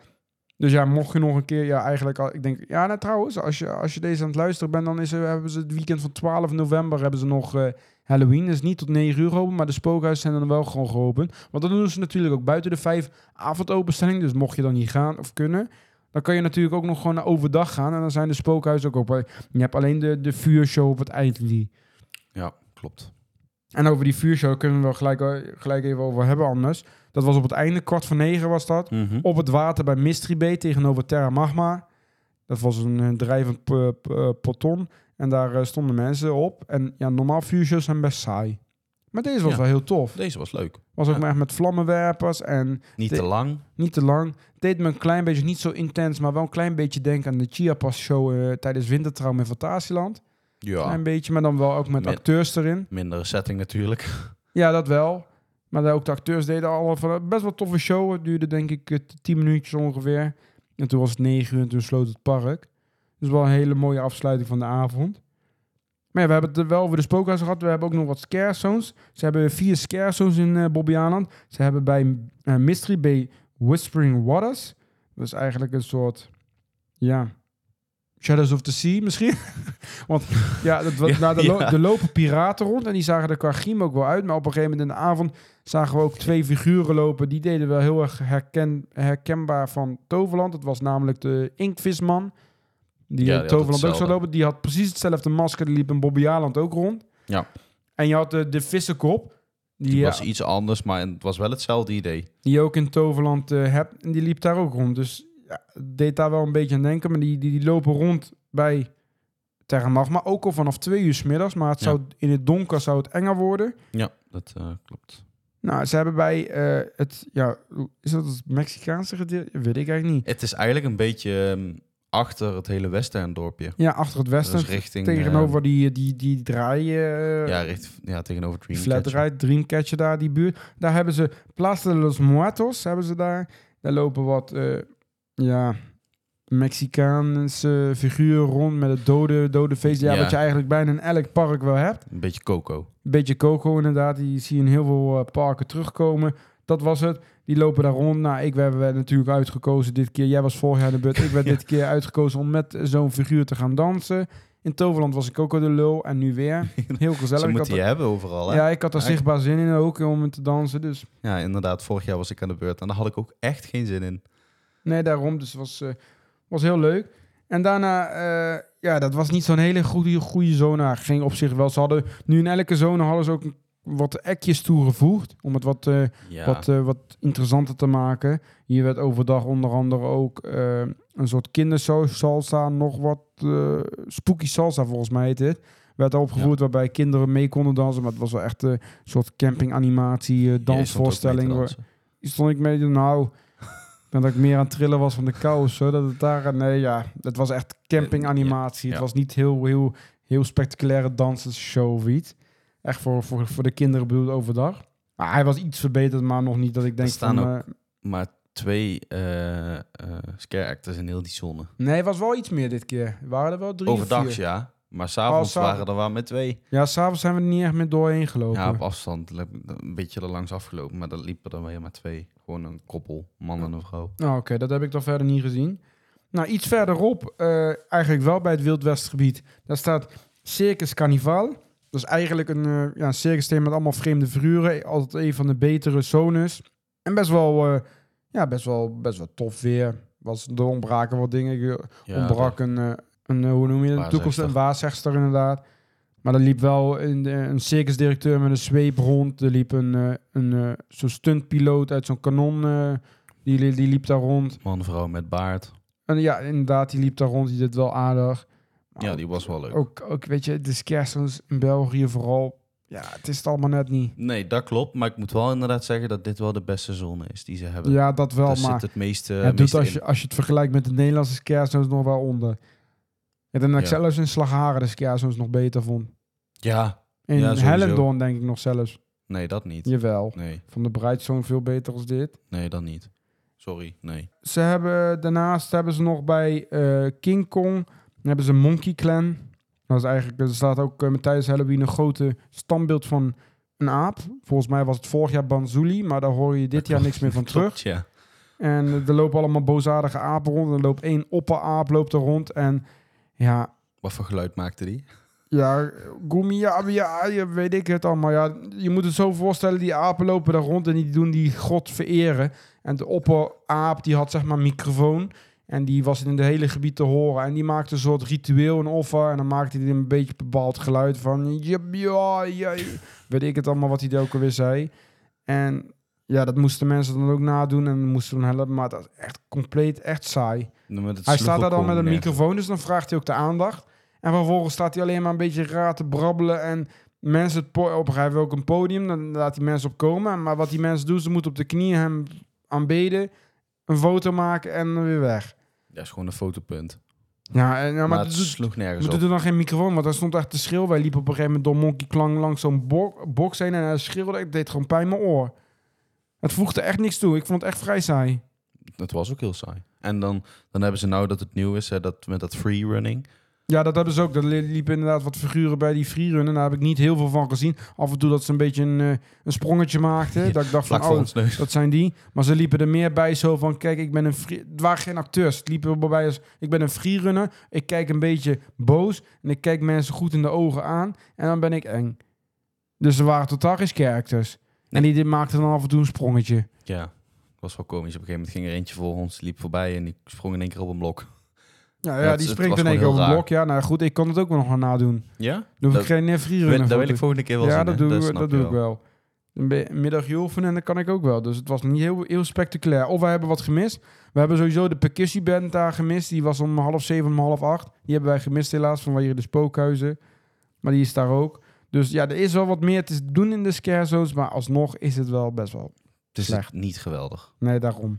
dus ja, mocht je nog een keer... Ja, eigenlijk al... Ik denk... Ja, nou trouwens, als je, als je deze aan het luisteren bent... dan is er, hebben ze het weekend van 12 november... hebben ze nog eh, Halloween. Dus niet tot 9 uur open. Maar de spookhuizen zijn dan wel gewoon geopend. Want dan doen ze natuurlijk ook buiten de vijf avondopenstelling. Dus mocht je dan niet gaan of kunnen... Dan kan je natuurlijk ook nog gewoon overdag gaan. En dan zijn de spookhuizen ook open. Je hebt alleen de, de vuurshow op het eind. Ja, klopt. En over die vuurshow kunnen we wel gelijk, eh, gelijk even over hebben anders. Dat was op het einde, kwart voor negen was dat. Mhm. Op het water bij Mystery Bay tegenover Terra Magma. Dat was een drijvend p- p- eh. En daar eh, stonden mensen op. En ja, normaal vuurshows zijn best saai. Maar deze was Ja. wel heel tof. Deze was leuk. Was ook Ja. maar echt met vlammenwerpers en Niet te lang. niet te lang. Deed me een klein beetje, niet zo intens, maar wel een klein beetje denken aan de Chiapas show tijdens Wintertrouw in Fantasieland. Ja, Klein beetje, maar dan wel ook met acteurs erin. mindere setting natuurlijk. Ja, dat wel. Maar ook de acteurs deden al van best wel toffe show. Het duurde denk ik eh, 10 minuutjes ongeveer. En toen was het 9 uur en toen sloot het park. Dus wel een hele mooie afsluiting van de avond. Maar ja, we hebben het er wel over de spookhuis gehad. We hebben ook nog wat scare zones. Ze hebben vier scare zones in eh Bobby Island. Ze hebben bij eh, Mystery Bay Whispering Waters. Dat is eigenlijk een soort, ja, Shadows of the Sea misschien. Want ja, dat, Ja, nou, er, lo- ja. lopen piraten rond en die zagen er qua griem ook wel uit. Maar op een gegeven moment in de avond zagen we ook twee figuren lopen. Die deden wel heel erg herken, herkenbaar van Toverland. Het was namelijk de Inktvisman. Die Ja, in Toverland ook zou lopen. Die had precies hetzelfde masker. Die liep in Bobby Aland ook rond. Ja. En je had de, de vissenkop. Die, was iets anders, maar het was wel hetzelfde idee. die je ook in Toverland eh, hebt. En die liep daar ook rond. Dus ja, deed daar wel een beetje aan denken. Maar die, die, die lopen rond bij Terra Magma. Ook al vanaf twee uur 's middags. Maar het Ja. zou, in het donker zou het enger worden. Ja, dat eh, klopt. Nou, ze hebben bij eh, het... Ja, is dat het Mexicaanse gedeelte? Weet ik eigenlijk niet. Het is eigenlijk een beetje ehm, achter het hele Western-dorpje. Ja, achter het westen. Dus richting... tegenover die, die, die draai... eh, eh, ja, richt, ja, tegenover Dreamcatcher. flatride, Dreamcatcher daar, die buurt. Daar hebben ze Plaza de los Muertos, hebben ze daar. Daar lopen wat, ja, Mexicaanse figuren rond met het dode, dode feest. Ja, Ja. wat je eigenlijk bijna in elk park wel hebt. Een beetje Coco. Een beetje Coco inderdaad, die zie je in heel veel eh, parken terugkomen. Dat was het. Die lopen daar rond. Nou, ik werd, werd natuurlijk uitgekozen dit keer. Jij was vorig jaar de beurt. Ik werd Ja. dit keer uitgekozen om met zo'n figuur te gaan dansen. In Toverland was ik ook al de lul en nu weer. Heel gezellig. Ze moeten je hebben overal, hè? ja, ik had er zichtbaar zin in ook om te dansen. Dus Ja, inderdaad. Vorig jaar was ik aan de beurt en daar had ik ook echt geen zin in. Nee, daarom. Dus het was, eh, was heel leuk. En daarna, eh, ja, dat was niet zo'n hele goede, goede zone. Ging op zich wel. Ze hadden nu in elke zone hadden ze ook wat ekjes toegevoegd. Om het wat, eh, Ja, wat, wat interessanter te maken. Hier werd overdag onder andere ook een soort kindersalsa, nog wat spooky salsa volgens mij heet dit. Werd opgevoerd waarbij kinderen mee konden dansen. Maar het was wel echt een soort campinganimatie, dansvoorstelling. Hier stond ik mee, nou, dat ik meer aan het trillen was van de kou of zo. Dat het daar, nee ja, het was echt campinganimatie. Ja, Het was niet heel, heel, heel spectaculaire dansensshow of iets. Echt voor, voor, voor de kinderen bedoeld overdag. Maar hij was iets verbeterd, maar nog niet dat ik denk staan van... ook eh, Maar twee eh eh scare actors in heel die zone. nee, het was wel iets meer dit keer. Er waren er wel drie Overdags, vier. ja. Maar s'avonds Oh, waren er wel met twee. Ja, s'avonds zijn we er niet echt meer doorheen gelopen. Ja, op afstand. Een beetje er langs afgelopen. Maar dan liepen er weer maar twee. Gewoon een koppel, man en een vrouw. Nou, oké, dat heb ik dan verder niet gezien. Nou, iets verderop, eh, eigenlijk wel bij het Wild Westgebied, daar staat Circus Carnival. Dat is eigenlijk een, eh ja, een circus thema met allemaal vreemde figuren. Altijd een van de betere zones. En best wel, eh, ja, best wel, best wel tof weer. Was, er ontbraken wat dingen. Ja, ontbrak een, een, eh, hoe noem je het, toekomst, een waarzegster inderdaad. Maar er liep wel een, een circusdirecteur met een zweep rond. Er liep een, eh, een eh, zo'n stuntpiloot uit zo'n kanon, die, die liep daar rond. Man, vrouw met baard. En ja, inderdaad, die liep daar rond. Die deed wel aardig. Maar Ja, die was wel leuk. ook, ook, weet je, de scares in België vooral. Ja, het is het allemaal net niet. Nee, dat klopt. Maar ik moet wel inderdaad zeggen dat dit wel de beste zone is die ze hebben. Ja, dat wel, Daar maar zit het meeste, het doet als je, als je het vergelijkt met de Nederlandse scarezones nog wel onder. Ik denk dat ik Ja. zelfs in Slagharen de scarezones nog beter vond. Ja, In Ja. Hellendoorn denk ik nog zelfs. nee, dat niet. Jawel. Nee, Van de Breitzone veel beter als dit. nee, dat niet. Sorry, nee. Ze hebben, daarnaast hebben ze nog bij eh, King Kong dan hebben ze Monkey Clan. Dat is eigenlijk, er staat ook met tijdens Halloween een grote standbeeld van een aap. Volgens mij was het vorig jaar Banzuli, maar daar hoor je dit jaar niks meer van terug. Ja. En eh, er lopen allemaal boosaardige apen rond. Er loopt één opperaap loopt er rond. En ja, Wat voor geluid maakte die? ja, Gumi, ja, ja, ja, weet ik het allemaal. Ja, je moet het zo voorstellen, die apen lopen daar rond en die doen die god vereren. En de opperaap, die had zeg maar een microfoon. En die was in de hele gebied te horen. En die maakte een soort ritueel, een offer. En dan maakte hij een beetje bepaald geluid van... Ja, ja, ja, weet ik het allemaal wat hij ook alweer zei. En ja, dat moesten mensen dan ook nadoen. En moesten helpen. Maar dat is echt compleet, echt saai. Hij staat daar dan met een microfoon, dus dan vraagt hij ook de aandacht. En vervolgens staat hij alleen maar een beetje raar te brabbelen. En mensen het op een gegeven ook een podium. Dan laat hij mensen op komen. Maar wat die mensen doen, ze moeten op de knieën hem aanbeden. Een foto maken en weer weg. Dat is gewoon een fotopunt. Ja, en, ja, maar, maar, het sloeg nergens op. het doet dan geen microfoon, want hij stond echt te schreeuwen. Wij liepen op een gegeven moment door Monkey Klang langs zo'n bo- box heen. En hij schreeuwde, ik deed gewoon pijn in mijn oor. Het voegde echt niks toe. Ik vond het echt vrij saai. Het was ook heel saai. En dan, dan hebben ze nou dat het nieuw is, hè, dat, met dat free running. Ja, dat hebben ze ook. Er li- liepen inderdaad wat figuren bij die freerunnen. Daar heb ik niet heel veel van gezien. Af en toe dat ze een beetje een, eh, een sprongetje maakten. Ja, dat ik dacht van, oh, dat zijn die. Maar ze liepen er meer bij zo van, kijk, ik ben een free... Het waren geen acteurs. Het liepen er bij als, ik ben een freerunner. Ik kijk een beetje boos. En ik kijk mensen goed in de ogen aan. En dan ben ik eng. Dus er waren totaal geen characters. En die, die maakten dan af en toe een sprongetje. Ja, was wel komisch. Op een gegeven moment ging er eentje voor ons, liep voorbij en die sprong in één keer op een blok. Ja, Ja, die springt in één keer op een blok. Ja, nou goed, ik kan het ook wel nog wel nadoen. Ja? Dan hoef Dat- ik geen Dat, freerunner dat wil ik volgende keer wel ja, dat doe, dat doe ik wel. Middag oefenen en dat kan ik ook wel. Dus het was niet heel, heel spectaculair. Of wij hebben wat gemist. We hebben sowieso de percussieband daar gemist. Die was om half zeven, om half acht. Die hebben wij gemist helaas, vanwege de spookhuizen. Maar die is daar ook. Dus ja, er is wel wat meer te doen in de scare zones. Maar alsnog is het wel best wel... Het is Slecht. niet geweldig. Nee, daarom.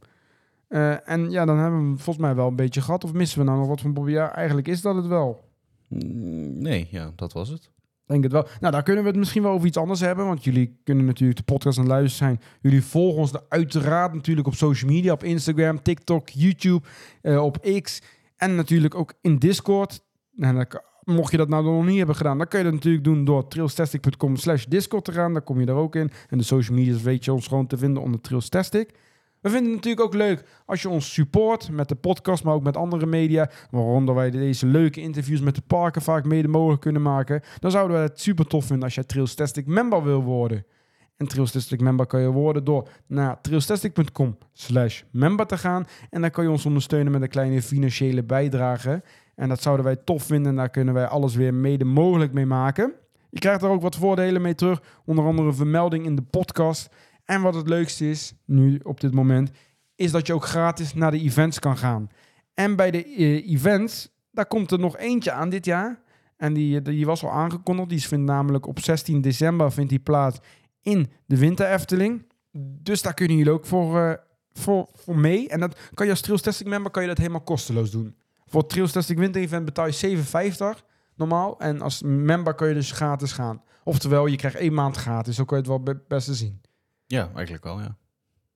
Eh, en ja, dan hebben we hem volgens mij wel een beetje gehad. Of missen we nou nog wat van Bobby? Ja, eigenlijk is dat het wel. Mm, Nee, ja, dat was het. Denk het wel. Nou, daar kunnen we het misschien wel over iets anders hebben. Want jullie kunnen natuurlijk de podcast aan het luisteren zijn. Jullie volgen ons uiteraard natuurlijk op social media. Op Instagram, TikTok, YouTube, eh, op X. En natuurlijk ook in Discord. En kan- mocht je dat nou nog niet hebben gedaan, dan kun je dat natuurlijk doen door trailstastic.com slash Discord te gaan. Daar kom je er ook in. En de social media's weet je ons gewoon te vinden onder Trailstastic. We vinden het natuurlijk ook leuk als je ons support met de podcast, maar ook met andere media. Waaronder wij deze leuke interviews met de parken vaak mede mogelijk kunnen maken. Dan zouden we het super tof vinden als jij Trailstastic member wil worden. En Trailstastic member kan je worden door naar trailstastic.com slash member te gaan. En dan kan je ons ondersteunen met een kleine financiële bijdrage. En dat zouden wij tof vinden en daar kunnen wij alles weer mede mogelijk mee maken. Je krijgt er ook wat voordelen mee terug. Onder andere vermelding in de podcast. En wat het leukste is, nu op dit moment, is dat je ook gratis naar de events kan gaan. En bij de eh, events, daar komt er nog eentje aan dit jaar. En die, die was al aangekondigd. Die vindt namelijk op 16 december vindt die plaats in de Winter Efteling. Dus daar kunnen jullie ook voor, eh, voor, voor mee. En dat kan je als Trails Testing member kan je dat helemaal kosteloos doen. Voor het Trails Testing Winter Event betaal je 7,50 normaal. En als member kan je dus gratis gaan. Oftewel, je krijgt één maand gratis. Zo kan je het wel be- beste zien. Ja, eigenlijk wel, ja.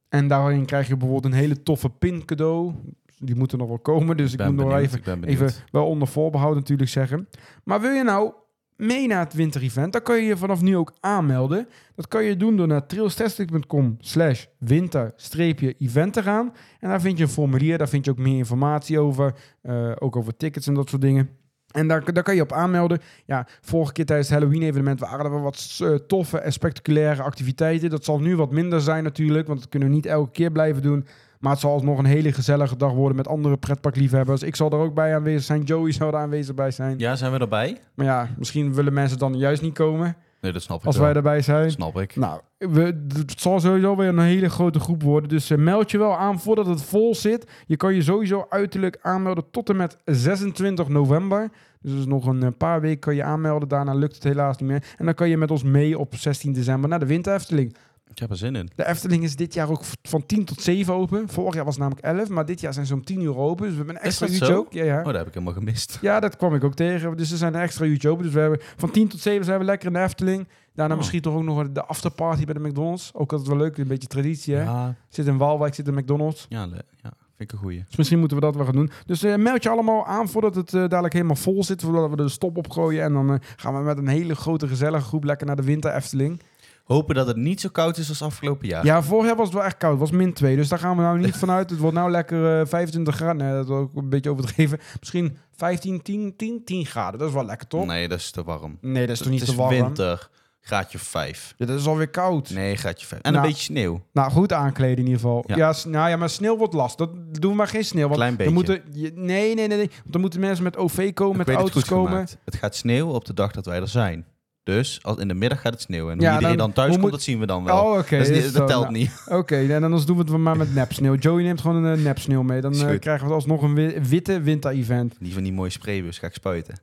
En daarin krijg je bijvoorbeeld een hele toffe pin cadeau. Die moeten nog wel komen, dus ik, moet nog even, ik even wel onder voorbehoud natuurlijk zeggen. Maar wil je nou mee naar het winterevent, dan kan je je vanaf nu ook aanmelden. Dat kan je doen door naar trailstesting.com slash winter-event te gaan. En daar vind je een formulier, daar vind je ook meer informatie over. eh, ook over tickets en dat soort dingen. En daar, daar kan je op aanmelden. Ja, vorige keer tijdens het Halloween-evenement waren er wat eh, toffe en spectaculaire activiteiten. Dat zal nu wat minder zijn natuurlijk, want dat kunnen we niet elke keer blijven doen. Maar het zal alsnog een hele gezellige dag worden met andere pretparkliefhebbers. Ik zal er ook bij aanwezig zijn. Joey zal er aanwezig bij zijn. Ja, zijn we erbij? Maar ja, misschien willen mensen dan juist niet komen Nee, dat snap ik als wel. wij erbij zijn. Snap ik. Nou, we, het zal sowieso weer een hele grote groep worden. Dus eh, meld je wel aan voordat het vol zit. Je kan je sowieso uiterlijk aanmelden tot en met 26 november. Dus dat nog een eh, paar weken kan je aanmelden. Daarna lukt het helaas niet meer. En dan kan je met ons mee op 16 december naar de Winter Efteling. Ik heb er zin in. De Efteling is dit jaar ook van 10 tot 7 open. Vorig jaar was het namelijk 11, maar dit jaar zijn ze om 10 uur open. Dus we hebben een extra uurtje ook. Ja, ja. Oh, dat heb ik helemaal gemist. Ja, dat kwam ik ook tegen. Dus er zijn een extra uurtje open. Dus we hebben van 10 tot 7 zijn we lekker in de Efteling. Daarna Oh. misschien toch ook nog de afterparty bij de McDonald's. Ook altijd wel leuk, een beetje traditie hè. Ja, Zit in Waalwijk, zit in McDonald's. ja, le- ja, vind ik een goeie. Dus misschien moeten we dat wel gaan doen. Dus eh, meld je allemaal aan voordat het eh, dadelijk helemaal vol zit. Voordat we de stop opgooien. En dan eh, gaan we met een hele grote gezellige groep lekker naar de Winter Efteling. Hopen dat het niet zo koud is als afgelopen jaar. Ja, vorig jaar was het wel echt koud. Het was min 2. Dus daar gaan we nou niet vanuit. Het wordt nou lekker eh 25 graden. Nee, dat is ook een beetje overdreven. Misschien 15, 10, 10, 10 graden. Dat is wel lekker, toch? Nee, dat is te warm. Nee, dat is toch niet het te is warm? winter. Graadje 5. Ja, dat is alweer koud. Nee, graadje 5. En Nou, een beetje sneeuw. Nou, goed aankleden in ieder geval. Ja, nou ja, maar sneeuw wordt last. Dat doen we maar geen sneeuw. Want Klein beetje. moeten, nee, nee, nee, nee. Want dan moeten mensen met OV komen, Ik met het auto's goed komen. gemaakt. Het gaat sneeuwen op de dag dat wij er zijn. Dus als in de middag gaat het sneeuwen. En hoe Ja, iedereen dan- dan, thuis komt, moet- dat zien we dan wel. Oh, dat, is telt Nou, niet. Oké, en anders doen we het maar met nep-sneeuw. Joey neemt gewoon een uh, nep-sneeuw mee. Dan eh, krijgen we alsnog een wi- witte winter-event. Die van die mooie spraybus ga ik spuiten.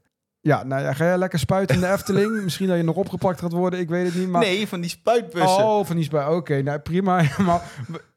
Ja, nou ja, ga jij lekker spuiten in de Efteling? Misschien dat je nog opgepakt gaat worden, ik weet het niet. Maar... Nee, van die spuitbussen. Oh, van die spuit. Oké, nou prima. maar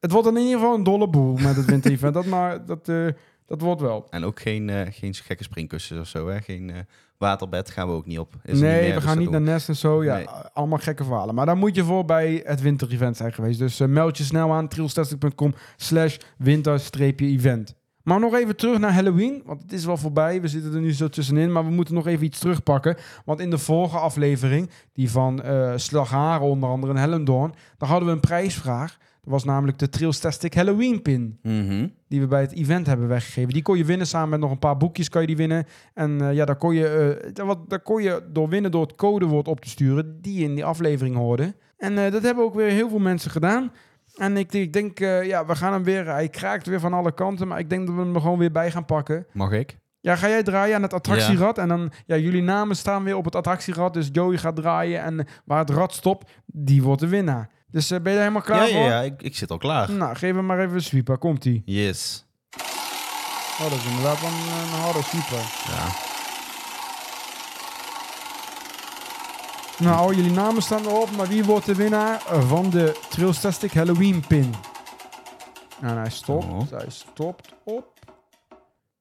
het wordt in ieder geval een dolle boel met het winter-event. Dat, maar, dat, eh, dat wordt wel. En ook geen, eh, geen gekke springkussens of zo. Hè? Geen eh, waterbed gaan we ook niet op. Is nee, we gaan niet naar Nest en zo. Ja, Nee. allemaal gekke verhalen. Maar daar moet je voor bij het winter-event zijn geweest. Dus eh, meld je snel aan trailstesting.com slash winter-event. Maar nog even terug naar Halloween, want het is wel voorbij. We zitten er nu zo tussenin, maar we moeten nog even iets terugpakken. Want in de vorige aflevering, die van eh Slagharen onder andere in Hellendoorn, daar hadden we een prijsvraag. Dat was namelijk de Trailstastic Halloween pin Mhm. die we bij het event hebben weggegeven. Die kon je winnen samen met nog een paar boekjes kan je die winnen. En eh, ja, daar kon, je, daar wat, daar kon je door winnen door het codewoord op te sturen die je in die aflevering hoorde. En eh, dat hebben ook weer heel veel mensen gedaan. En ik, ik denk, ja, we gaan hem weer, hij kraakt weer van alle kanten, maar ik denk dat we hem er gewoon weer bij gaan pakken. Mag ik? Ja, ga jij draaien aan het attractierad en dan, ja, jullie namen staan weer op het attractierad, dus Joey gaat draaien en waar het rad stopt, die wordt de winnaar. Dus eh, ben je er helemaal klaar Ja, voor? ja, ja ik, ik zit al klaar. Nou, geef hem maar even een sweeper, komt-ie. Yes. Oh, dat is inderdaad een, een harde sweeper. Ja. Nou, jullie namen staan erop, maar wie wordt de winnaar van de Trailstastic Halloween pin? Nou, hij stopt. Oh. Hij stopt op.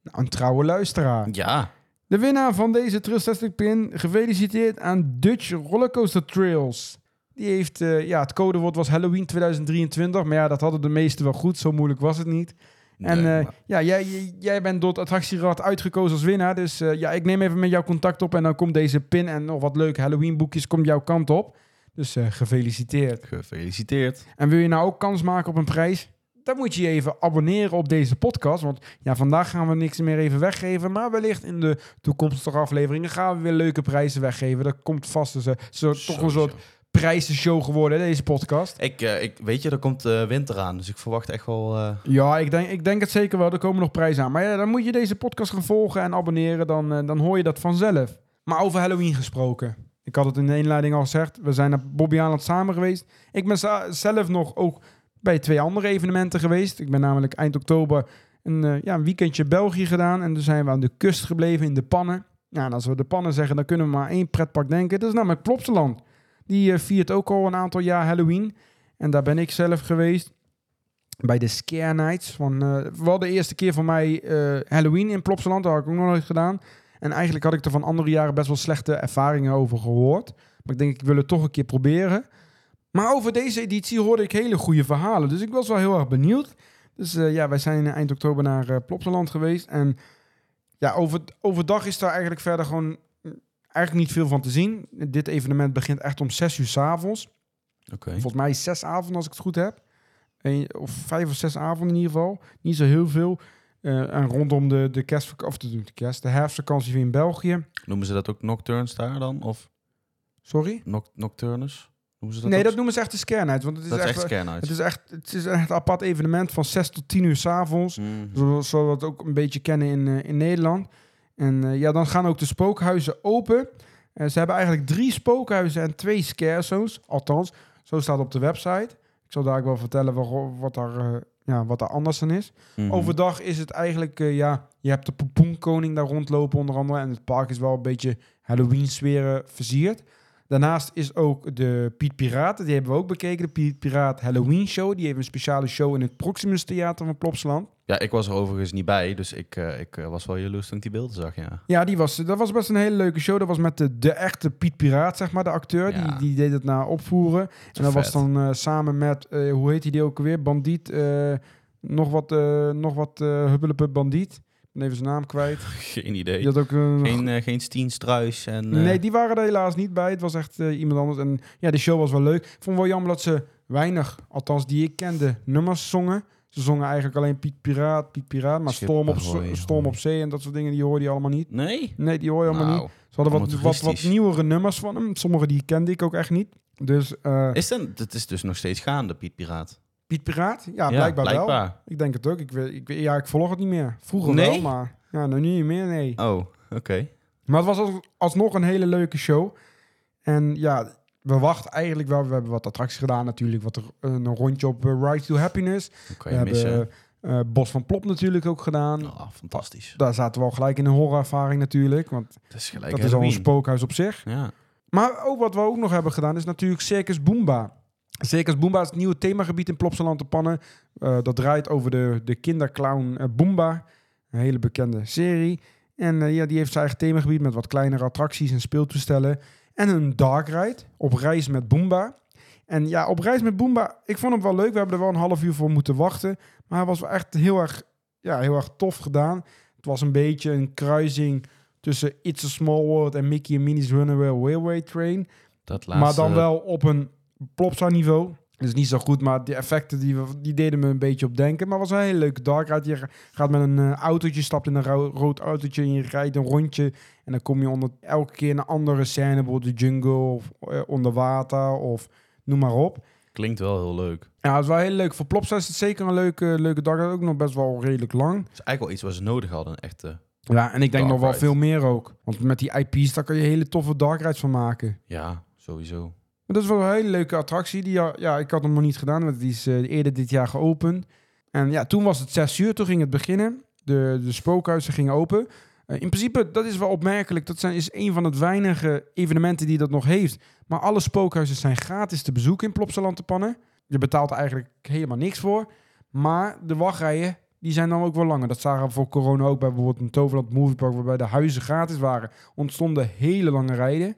Nou, een trouwe luisteraar. Ja. De winnaar van deze Trailstastic pin, gefeliciteerd aan Dutch Rollercoaster Trails. Die heeft, eh, ja, het codewoord was Halloween 2023, maar ja, dat hadden de meesten wel goed, zo moeilijk was het niet. En eh, maar- ja, jij, jij- bent door het attractierad uitgekozen als winnaar. Dus eh, ja, ik neem even met jou contact op. En dan komt deze pin en nog wat leuke Halloween boekjes komt jouw kant op. Dus gefeliciteerd. Gefeliciteerd. En wil je nou ook kans maken op een prijs? Dan moet je je even abonneren op deze podcast. Want ja, vandaag gaan we niks meer even weggeven. Maar wellicht in de toekomstige afleveringen gaan we weer leuke prijzen weggeven. Dat komt vast. Dus, zo, toch een soort prijzenshow geworden, deze podcast. Ik, eh, ik, weet je, er komt eh, winter aan, dus ik verwacht echt wel... eh, Ja, ik denk, ik denk het zeker wel. Er komen nog prijzen aan. Maar ja, dan moet je deze podcast gaan volgen en abonneren. Dan, dan hoor je dat vanzelf. Maar over Halloween gesproken. Ik had het in de inleiding al gezegd. We zijn naar Bobby Aland samen geweest. Ik ben zelf nog ook bij twee andere evenementen geweest. Ik ben namelijk eind oktober een, eh, ja, een weekendje België gedaan. En toen zijn we aan de kust gebleven in de Pannen. En als we de Pannen zeggen, dan kunnen we maar één pretpark denken. Dat is namelijk Plopsaland. Die eh, viert ook al een aantal jaar Halloween. En daar ben ik zelf geweest bij de Scare Nights. Van, eh, wel de eerste keer voor mij Halloween in Plopsaland. Dat had ik ook nog nooit gedaan. En eigenlijk had ik er van andere jaren best wel slechte ervaringen over gehoord. Maar ik denk, ik wil het toch een keer proberen. Maar over deze editie hoorde ik hele goede verhalen. Dus ik was wel heel erg benieuwd. Dus eh, ja, wij zijn eind oktober naar eh Plopsaland geweest. En ja, over, overdag is daar eigenlijk verder gewoon mm, eigenlijk niet veel van te zien. Dit evenement begint echt om 6 uur s avonds. Oké. Volgens mij zes avonden als ik het goed heb. Eén- of vijf of zes avonden in ieder geval. Niet zo heel veel. Eh, en rondom de, de kerst, of de, de kerst, de herfstvakantie in België. Noemen ze dat ook nocturnes daar dan? Of Sorry? noc nocturnes? Ze dat nee, dat noemen ze echt de night. Want het is, dat is echt, echt scare night. het is echt, het is echt een apart evenement van 6 tot 10 uur s'avonds. Mhm. Zoals zoals we het ook een beetje kennen in, eh, in Nederland. En eh, ja, dan gaan ook de spookhuizen open. Eh, ze hebben eigenlijk drie spookhuizen en twee scare zones. Althans, zo staat het op de website. Ik zal daar ook wel vertellen waarom- wat daar, ja, wat daar anders aan is. Mhm. Overdag is het eigenlijk, ja, je hebt de Popoenkoning daar rondlopen onder andere. En het park is wel een beetje Halloween-sferen versierd. Daarnaast is ook de Piet Piraat, die hebben we ook bekeken. De Piet Piraat Halloween Show. Die heeft een speciale show in het Proximus Theater van Plopsaland. Ja, ik was er overigens niet bij, dus ik, eh, ik eh, was wel jaloers toen ik die beelden zag, ja. Ja, die was, dat was best een hele leuke show. Dat was met de, de echte Piet Piraat, zeg maar, de acteur. Ja. Die, die deed het naar opvoeren. En dat was dan eh, samen met, hoe heet die ook alweer? Bandiet. nog wat, nog wat hubbelepup bandiet. Ben even zijn naam kwijt. Geen idee. Die had ook een... Geen, eh, geen Steen Struis en... eh, Nee, die waren er helaas niet bij. Het was echt eh, iemand anders. En ja, de show was wel leuk. Ik vond wel jammer dat ze weinig, althans die ik kende, nummers zongen. Ze zongen eigenlijk alleen Piet Piraat, Piet Piraat. Maar Schip Storm op, Ahoy, Storm op Zee en dat soort dingen, die hoorde je allemaal niet. Nee? Nee, die hoor je allemaal niet. Nou, Ze hadden wat, wat, wat nieuwere nummers van hem. Sommige die kende ik ook echt niet. Dus Is dan, het is dus nog steeds gaande, Piet Piraat. Piet Piraat? Ja, blijkbaar, wel. Ik denk het ook. Ik, ik, ja, ik volg het niet meer. Vroeger Nee? wel, maar ja, nou niet meer, nee. Oh, oké. Maar het was als, alsnog een hele leuke show. En ja, we wachten eigenlijk wel. We hebben wat attracties gedaan natuurlijk. Wat er, een rondje op eh, Ride to Happiness. We hebben missen. eh, Bos van Plop natuurlijk ook gedaan. Oh, fantastisch. Daar zaten we al gelijk in een horrorervaring natuurlijk. Want Het is gelijk dat is al een spookhuis op zich. Ja. Maar ook wat we ook nog hebben gedaan is natuurlijk Circus Boomba. Circus Boomba is het nieuwe themagebied in Plopsaland te Pannen. Eh, dat draait over de, de kinderclown eh, Boomba. Een hele bekende serie. En eh, ja, die heeft zijn eigen themagebied met wat kleinere attracties en speeltoestellen. En een dark ride op reis met Boomba. En ja, op reis met Boomba, ik vond hem wel leuk. We hebben er wel een half uur voor moeten wachten. Maar hij was wel echt heel erg, ja, heel erg tof gedaan. Het was een beetje een kruising tussen It's a Small World en Mickey and Minnie's Runaway Railway Train. Dat laatste... Maar dan wel op een Plopsa niveau. Dus niet zo goed, maar die effecten die, we- die deden me een beetje op denken. Maar het was een hele leuke dark ride. Je gaat met een eh, autootje, stapt in een ro- rood autootje en je rijdt een rondje. En dan kom je onder elke keer in een andere scène, bijvoorbeeld de jungle of eh, onder water of noem maar op. Klinkt wel heel leuk. Ja, het is wel heel leuk. Voor Plopsa is het zeker een leuke, leuke dark ride. Ook nog best wel redelijk lang. Het is eigenlijk wel iets wat ze nodig hadden, echt. eh, Ja, en ik denk Dark nog wel ride. veel meer ook. Want met die IP's, daar kan je hele toffe dark rides van maken. ja, sowieso. Maar dat is wel een hele leuke attractie. Die, ja, ik had hem nog niet gedaan, want die is eh, eerder dit jaar geopend. En ja, toen was het zes uur, toen ging het beginnen. De, de spookhuizen gingen open. Eh, in principe, dat is wel opmerkelijk. Dat zijn, is een van het weinige evenementen die dat nog heeft. Maar alle spookhuizen zijn gratis te bezoeken in Plopsaland te pannen. Je betaalt eigenlijk helemaal niks voor. Maar de wachtrijen, die zijn dan ook wel langer. Dat zagen we voor corona ook bij bijvoorbeeld een Toverland Moviepark... waarbij de huizen gratis waren. Ontstonden hele lange rijden.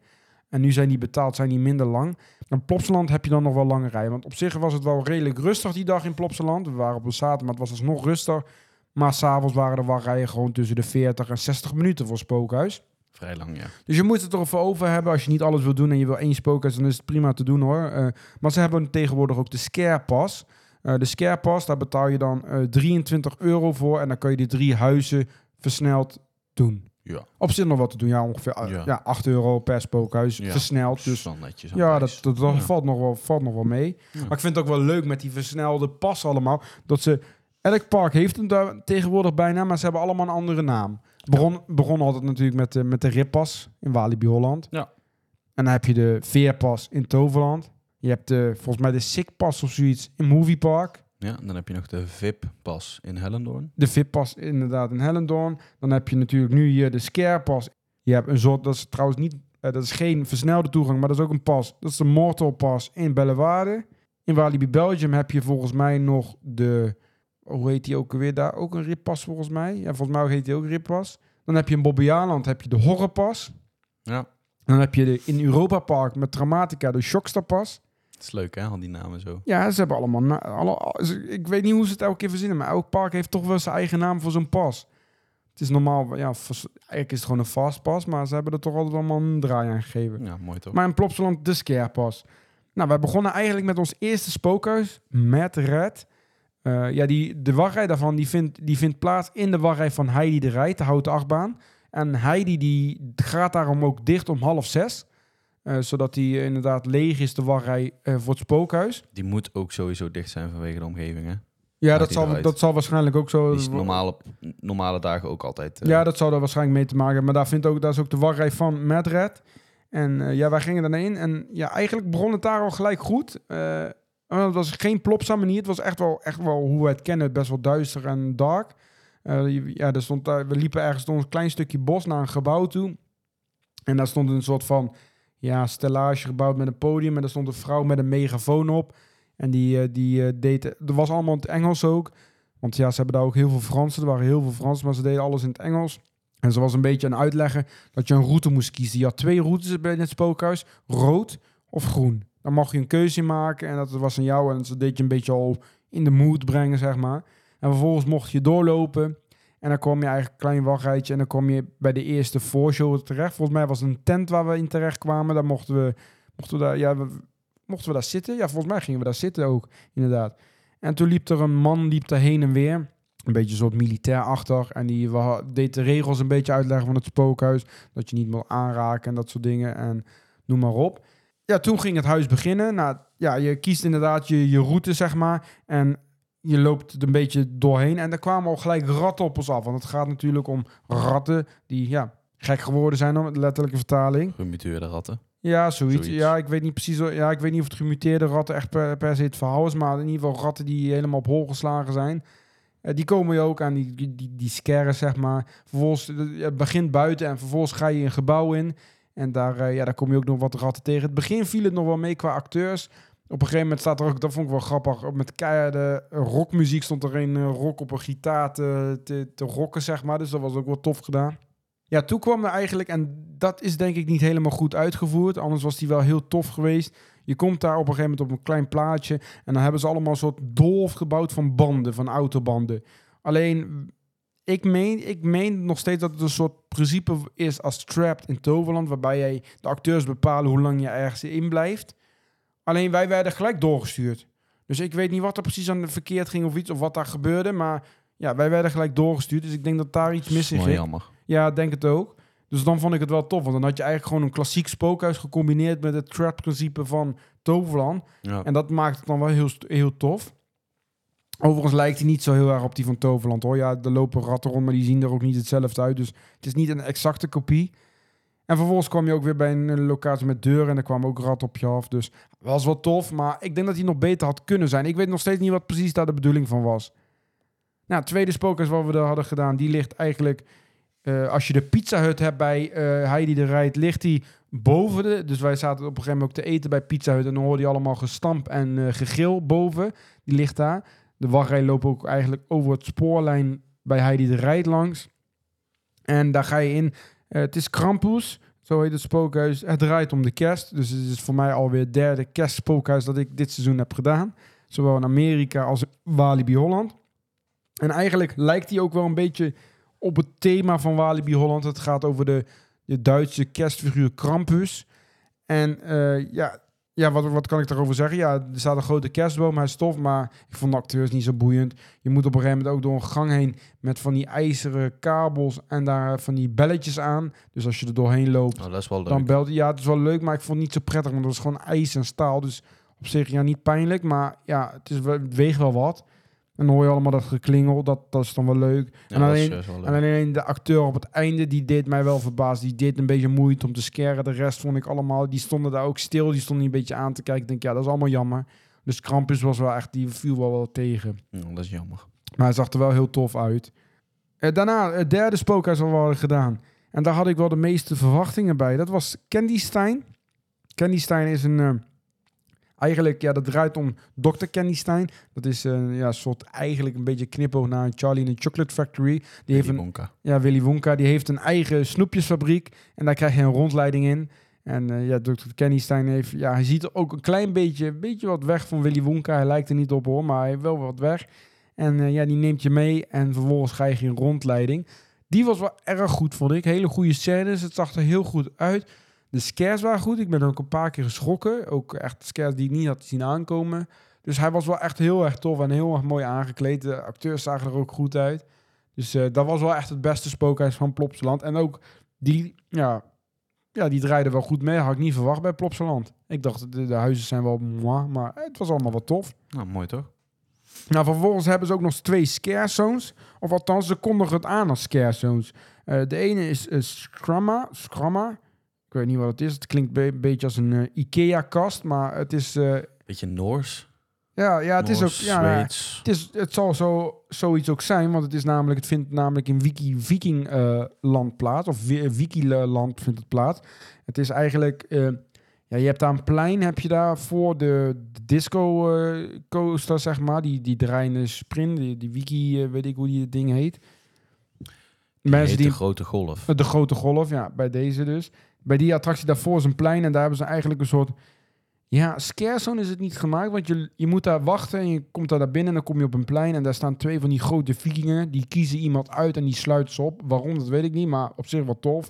En nu zijn die betaald, zijn die minder lang. In Plopsaland heb je dan nog wel lange rijen. Want op zich was het wel redelijk rustig die dag in Plopsaland. We waren op een zaterdag, maar het was alsnog rustig. Maar s'avonds waren de wachtrijen gewoon tussen de 40 en 60 minuten voor spookhuis. Vrij lang, ja. Dus je moet het er voor over hebben. Als je niet alles wil doen en je wil één spookhuis, dan is het prima te doen hoor. Eh, maar ze hebben tegenwoordig ook de Scare Pass. Eh, de Scare Pass, daar betaal je dan eh, 23 euro voor. En dan kan je die drie huizen versneld doen. Ja. Op zich nog wat te doen. Ja, ongeveer eh, Ja. ja. 8 euro per spookhuis. Ja. Versneld. Dus dan netjes ja, dat, dat, valt, nog wel, valt nog wel mee. Maar ik vind het ook wel leuk met die versnelde pas allemaal. Dat ze... Elk park heeft hem daar tegenwoordig bijna, maar ze hebben allemaal een andere naam. Begon, begon altijd natuurlijk met de, met de rippas in Walibi Holland. Ja. En dan heb je de veerpas in Toverland. Je hebt de, volgens mij de Sickpas of zoiets in Movie Park. Ja, dan heb je nog de VIP-pas in Hellendoorn. De VIP-pas inderdaad in Hellendoorn. Dan heb je natuurlijk nu hier de Scare-pas. Je hebt een soort, dat is trouwens niet, eh, dat is geen versnelde toegang, maar dat is ook een pas. Dat is de Mortal Pas in Bellewaarde. In Walibi Belgium heb je volgens mij nog de, hoe heet die ook weer daar? Ook een rippas volgens mij. Ja, volgens mij heet die ook rippas. Dan heb je in Bobbejaanland heb je de Horrorpas. Ja. Dan heb je de, in Europa Park met Dramatica de Shockstar-pas. Het is leuk, hè, al die namen zo. Ja, ze hebben allemaal... alle, ik weet niet hoe ze het elke keer verzinnen, maar elk park heeft toch wel zijn eigen naam voor zo'n pas. Het is normaal, ja, eigenlijk is het gewoon een fastpas, maar ze hebben er toch altijd allemaal een draai aan gegeven. Ja, mooi toch? Maar in Plopsaland de Scarepas. Nou, wij begonnen eigenlijk met ons eerste spookhuis, met Red. Eh, ja, die, de wachtrij daarvan die vindt, die vindt plaats in de wachtrij van Heidi de Rij, de houten achtbaan. En Heidi die gaat daarom ook dicht om half zes. Eh, zodat die eh, inderdaad leeg is, de wachtrij eh, voor het spookhuis. Die moet ook sowieso dicht zijn vanwege de omgeving, hè? Ja, dat zal, dat zal waarschijnlijk ook zo... Die is normale, normale dagen ook altijd. Ja, dat zou er waarschijnlijk mee te maken hebben. Maar daar, vindt ook, daar is ook de wachtrij van Madred. En eh, ja, wij gingen daarheen. En ja, eigenlijk begon het daar al gelijk goed. Het was geen plopsa manier. Het was echt wel, echt wel hoe we het kennen. Best wel duister en dark. Ja, er stond we liepen ergens door een klein stukje bos naar een gebouw toe. En daar stond een soort van ja, stellage gebouwd met een podium. En daar stond een vrouw met een megafoon op. En die, eh, die eh, deed... Er was allemaal in het Engels ook. Want ja, ze hebben daar ook heel veel Fransen. Er waren heel veel Fransen, maar ze deden alles in het Engels. En ze was een beetje aan het uitleggen dat je een route moest kiezen. Je had twee routes bij het spookhuis. Rood of groen. Dan mag je een keuze maken. En dat was aan jou. En ze deed je een beetje al in de mood brengen, zeg maar. En vervolgens mocht je doorlopen. En dan kwam je eigenlijk een klein wachtrijtje. En dan kwam je bij de eerste voorshow terecht. Volgens mij was het een tent waar we in terecht kwamen. Daar mochten we, mochten we, daar, ja, we, mochten we daar zitten. Ja, volgens mij gingen we daar zitten ook, inderdaad. En toen liep er een man liep er heen en weer. Een beetje soort militair achter. En die deed de regels een beetje uitleggen van het spookhuis. Dat je niet moet aanraken en dat soort dingen. En noem maar op. Ja, toen ging het huis beginnen. Nou, ja, je kiest inderdaad je, je route, zeg maar. En je loopt er een beetje doorheen. En er kwamen al gelijk ratten op ons af. Want het gaat natuurlijk om ratten die, ja, gek geworden zijn, om letterlijke vertaling. Gemuteerde ratten. Ja, zoiets. Zoiets. Ja, ik weet niet precies. Ja, ik weet niet of het gemuteerde ratten echt per, per se het verhaal is, maar in ieder geval ratten die helemaal op hol geslagen zijn. Eh, die komen je ook aan die, die, die, scarren, zeg maar. Vervolgens, eh, het begint buiten en vervolgens ga je een gebouw in. En daar, eh, ja, daar kom je ook nog wat ratten tegen. Het begin viel het nog wel mee qua acteurs. Op een gegeven moment staat er ook, dat vond ik wel grappig, met keiharde rockmuziek stond er een eh, rock op een gitaar te, te, rocken, zeg maar. Dus dat was ook wel tof gedaan. Ja, toen kwam er eigenlijk, en dat is denk ik niet helemaal goed uitgevoerd, anders was die wel heel tof geweest. Je komt daar op een gegeven moment op een klein plaatje en dan hebben ze allemaal een soort doolhof gebouwd van banden, van autobanden. Alleen, ik meen, ik meen nog steeds dat het een soort principe is als Trapped in Toverland, waarbij jij de acteurs bepalen hoe lang je ergens in blijft. Alleen wij werden gelijk doorgestuurd. Dus ik weet niet wat er precies aan de verkeerd ging of iets, of wat daar gebeurde, maar ja, wij werden gelijk doorgestuurd. Dus ik denk dat daar iets mis in ging. jammer. Ja, denk het ook. Dus dan vond ik het wel tof. Want dan had je eigenlijk gewoon een klassiek spookhuis gecombineerd met het trap-principe van Toverland. Ja. En dat maakt het dan wel heel, heel tof. Overigens lijkt hij niet zo heel erg op die van Toverland hoor. Ja, er lopen ratten rond, maar die zien er ook niet hetzelfde uit. Dus het is niet een exacte kopie. En vervolgens kwam je ook weer bij een locatie met deuren en er kwam ook rat op je af. Dus was wel tof, maar ik denk dat hij nog beter had kunnen zijn. Ik weet nog steeds niet wat precies daar de bedoeling van was. Nou, tweede spookhuis wat we daar hadden gedaan, die ligt eigenlijk... eh, als je de Pizza Hut hebt bij eh Heidi de Rijt, ligt die boven de... Dus wij zaten op een gegeven moment ook te eten bij Pizza Hut... en dan hoorde je allemaal gestamp en eh gegil boven. Die ligt daar. De wachtrij loopt ook eigenlijk over het spoorlijn bij Heidi de Rijt langs. En daar ga je in. Eh, het is Krampus, zo heet het spookhuis. Het draait om de kerst. Dus het is voor mij alweer het derde kerstspookhuis dat ik dit seizoen heb gedaan. Zowel in Amerika als in Walibi Holland. En eigenlijk lijkt hij ook wel een beetje op het thema van Walibi Holland. Het gaat over de, de Duitse kerstfiguur Krampus. En eh, ja, ja, wat, wat kan ik daarover zeggen? Ja, er staat een grote kerstboom, hij is tof, maar ik vond de acteurs niet zo boeiend. Je moet op een gegeven moment ook door een gang heen met van die ijzeren kabels en daar van die belletjes aan. Dus als je er doorheen loopt, Oh, dat is wel leuk. dan belt Ja, het is wel leuk, maar ik vond het niet zo prettig, want het was gewoon ijs en staal. Dus op zich, ja, niet pijnlijk, maar ja, het, is, het weegt wel wat. En dan hoor je allemaal dat geklingel, dat, dat is dan wel leuk. Ja, en alleen- juist wel leuk. En alleen de acteur op het einde, die deed mij wel verbaasd. Die deed een beetje moeite om te scaren. De rest vond ik allemaal, die stonden daar ook stil. Die stonden een beetje aan te kijken. Ik denk, ja, dat is allemaal jammer. Dus Krampus was wel echt, die viel wel wel tegen. Ja, dat is jammer. Maar hij zag er wel heel tof uit. Eh, daarna, het derde spookhuis wat we hadden gedaan. En daar had ik wel de meeste verwachtingen bij. Dat was Candy Stein. Candy Stein is een... eh, eigenlijk, ja, dat draait om Dr. Candy Stein. Dat is een ja, soort, eigenlijk een beetje knipoog naar Charlie in the Chocolate Factory. Die heeft Willy een, Wonka. ja, Willy Wonka, die heeft een eigen snoepjesfabriek. En daar krijg je een rondleiding in. En eh, ja, Dr. Kenny Stein heeft... Ja, hij ziet er ook een klein beetje, beetje wat weg van Willy Wonka. Hij lijkt er niet op hoor, maar hij heeft wel wat weg. En eh, ja, die neemt je mee en vervolgens krijg je een rondleiding. Die was wel erg goed, vond ik. Hele goede scènes. Het zag er heel goed uit. De scares waren goed. Ik ben ook een paar keer geschrokken. Ook echt scares die ik niet had zien aankomen. Dus hij was wel echt heel erg tof en heel erg mooi aangekleed. De acteurs zagen er ook goed uit. Dus eh, dat was wel echt het beste spookhuis van Plopsaland. En ook die, ja, ja, die draaide wel goed mee. Had ik niet verwacht bij Plopsaland. Ik dacht, de, de huizen zijn wel moi, maar het was allemaal wat tof. Nou, mooi toch? Nou, vervolgens hebben ze ook nog twee scare zones. Of althans, ze kondigen het aan als scare zones. Eh, de ene is uh, Scramma. Scramma. Ik weet niet wat het is. Het klinkt een beetje als een eh, Ikea-kast, maar het is... eh, Beetje Noors. ja, ja, het is ook... Ja, nou, het, is, het zal zo, zoiets ook zijn, want het, is namelijk, het vindt namelijk in Wiki, Viking eh, plaats. Of Wi- Wiki-land vindt het plaats. Het is eigenlijk... ja, je hebt daar een plein, heb je daar voor de, de disco eh, coaster, zeg maar. Die, die draaiende sprint, die, die Wiki, weet ik hoe die ding heet. Mensen die... de grote golf. De grote golf, ja, bij deze dus. Bij die attractie daarvoor is een plein en daar hebben ze eigenlijk een soort... Ja, scare zone is het niet gemaakt, want je, je moet daar wachten en je komt daar naar binnen en dan kom je op een plein en daar staan twee van die grote vikingen. Die kiezen iemand uit en die sluiten ze op. Waarom, dat weet ik niet, maar op zich wel tof.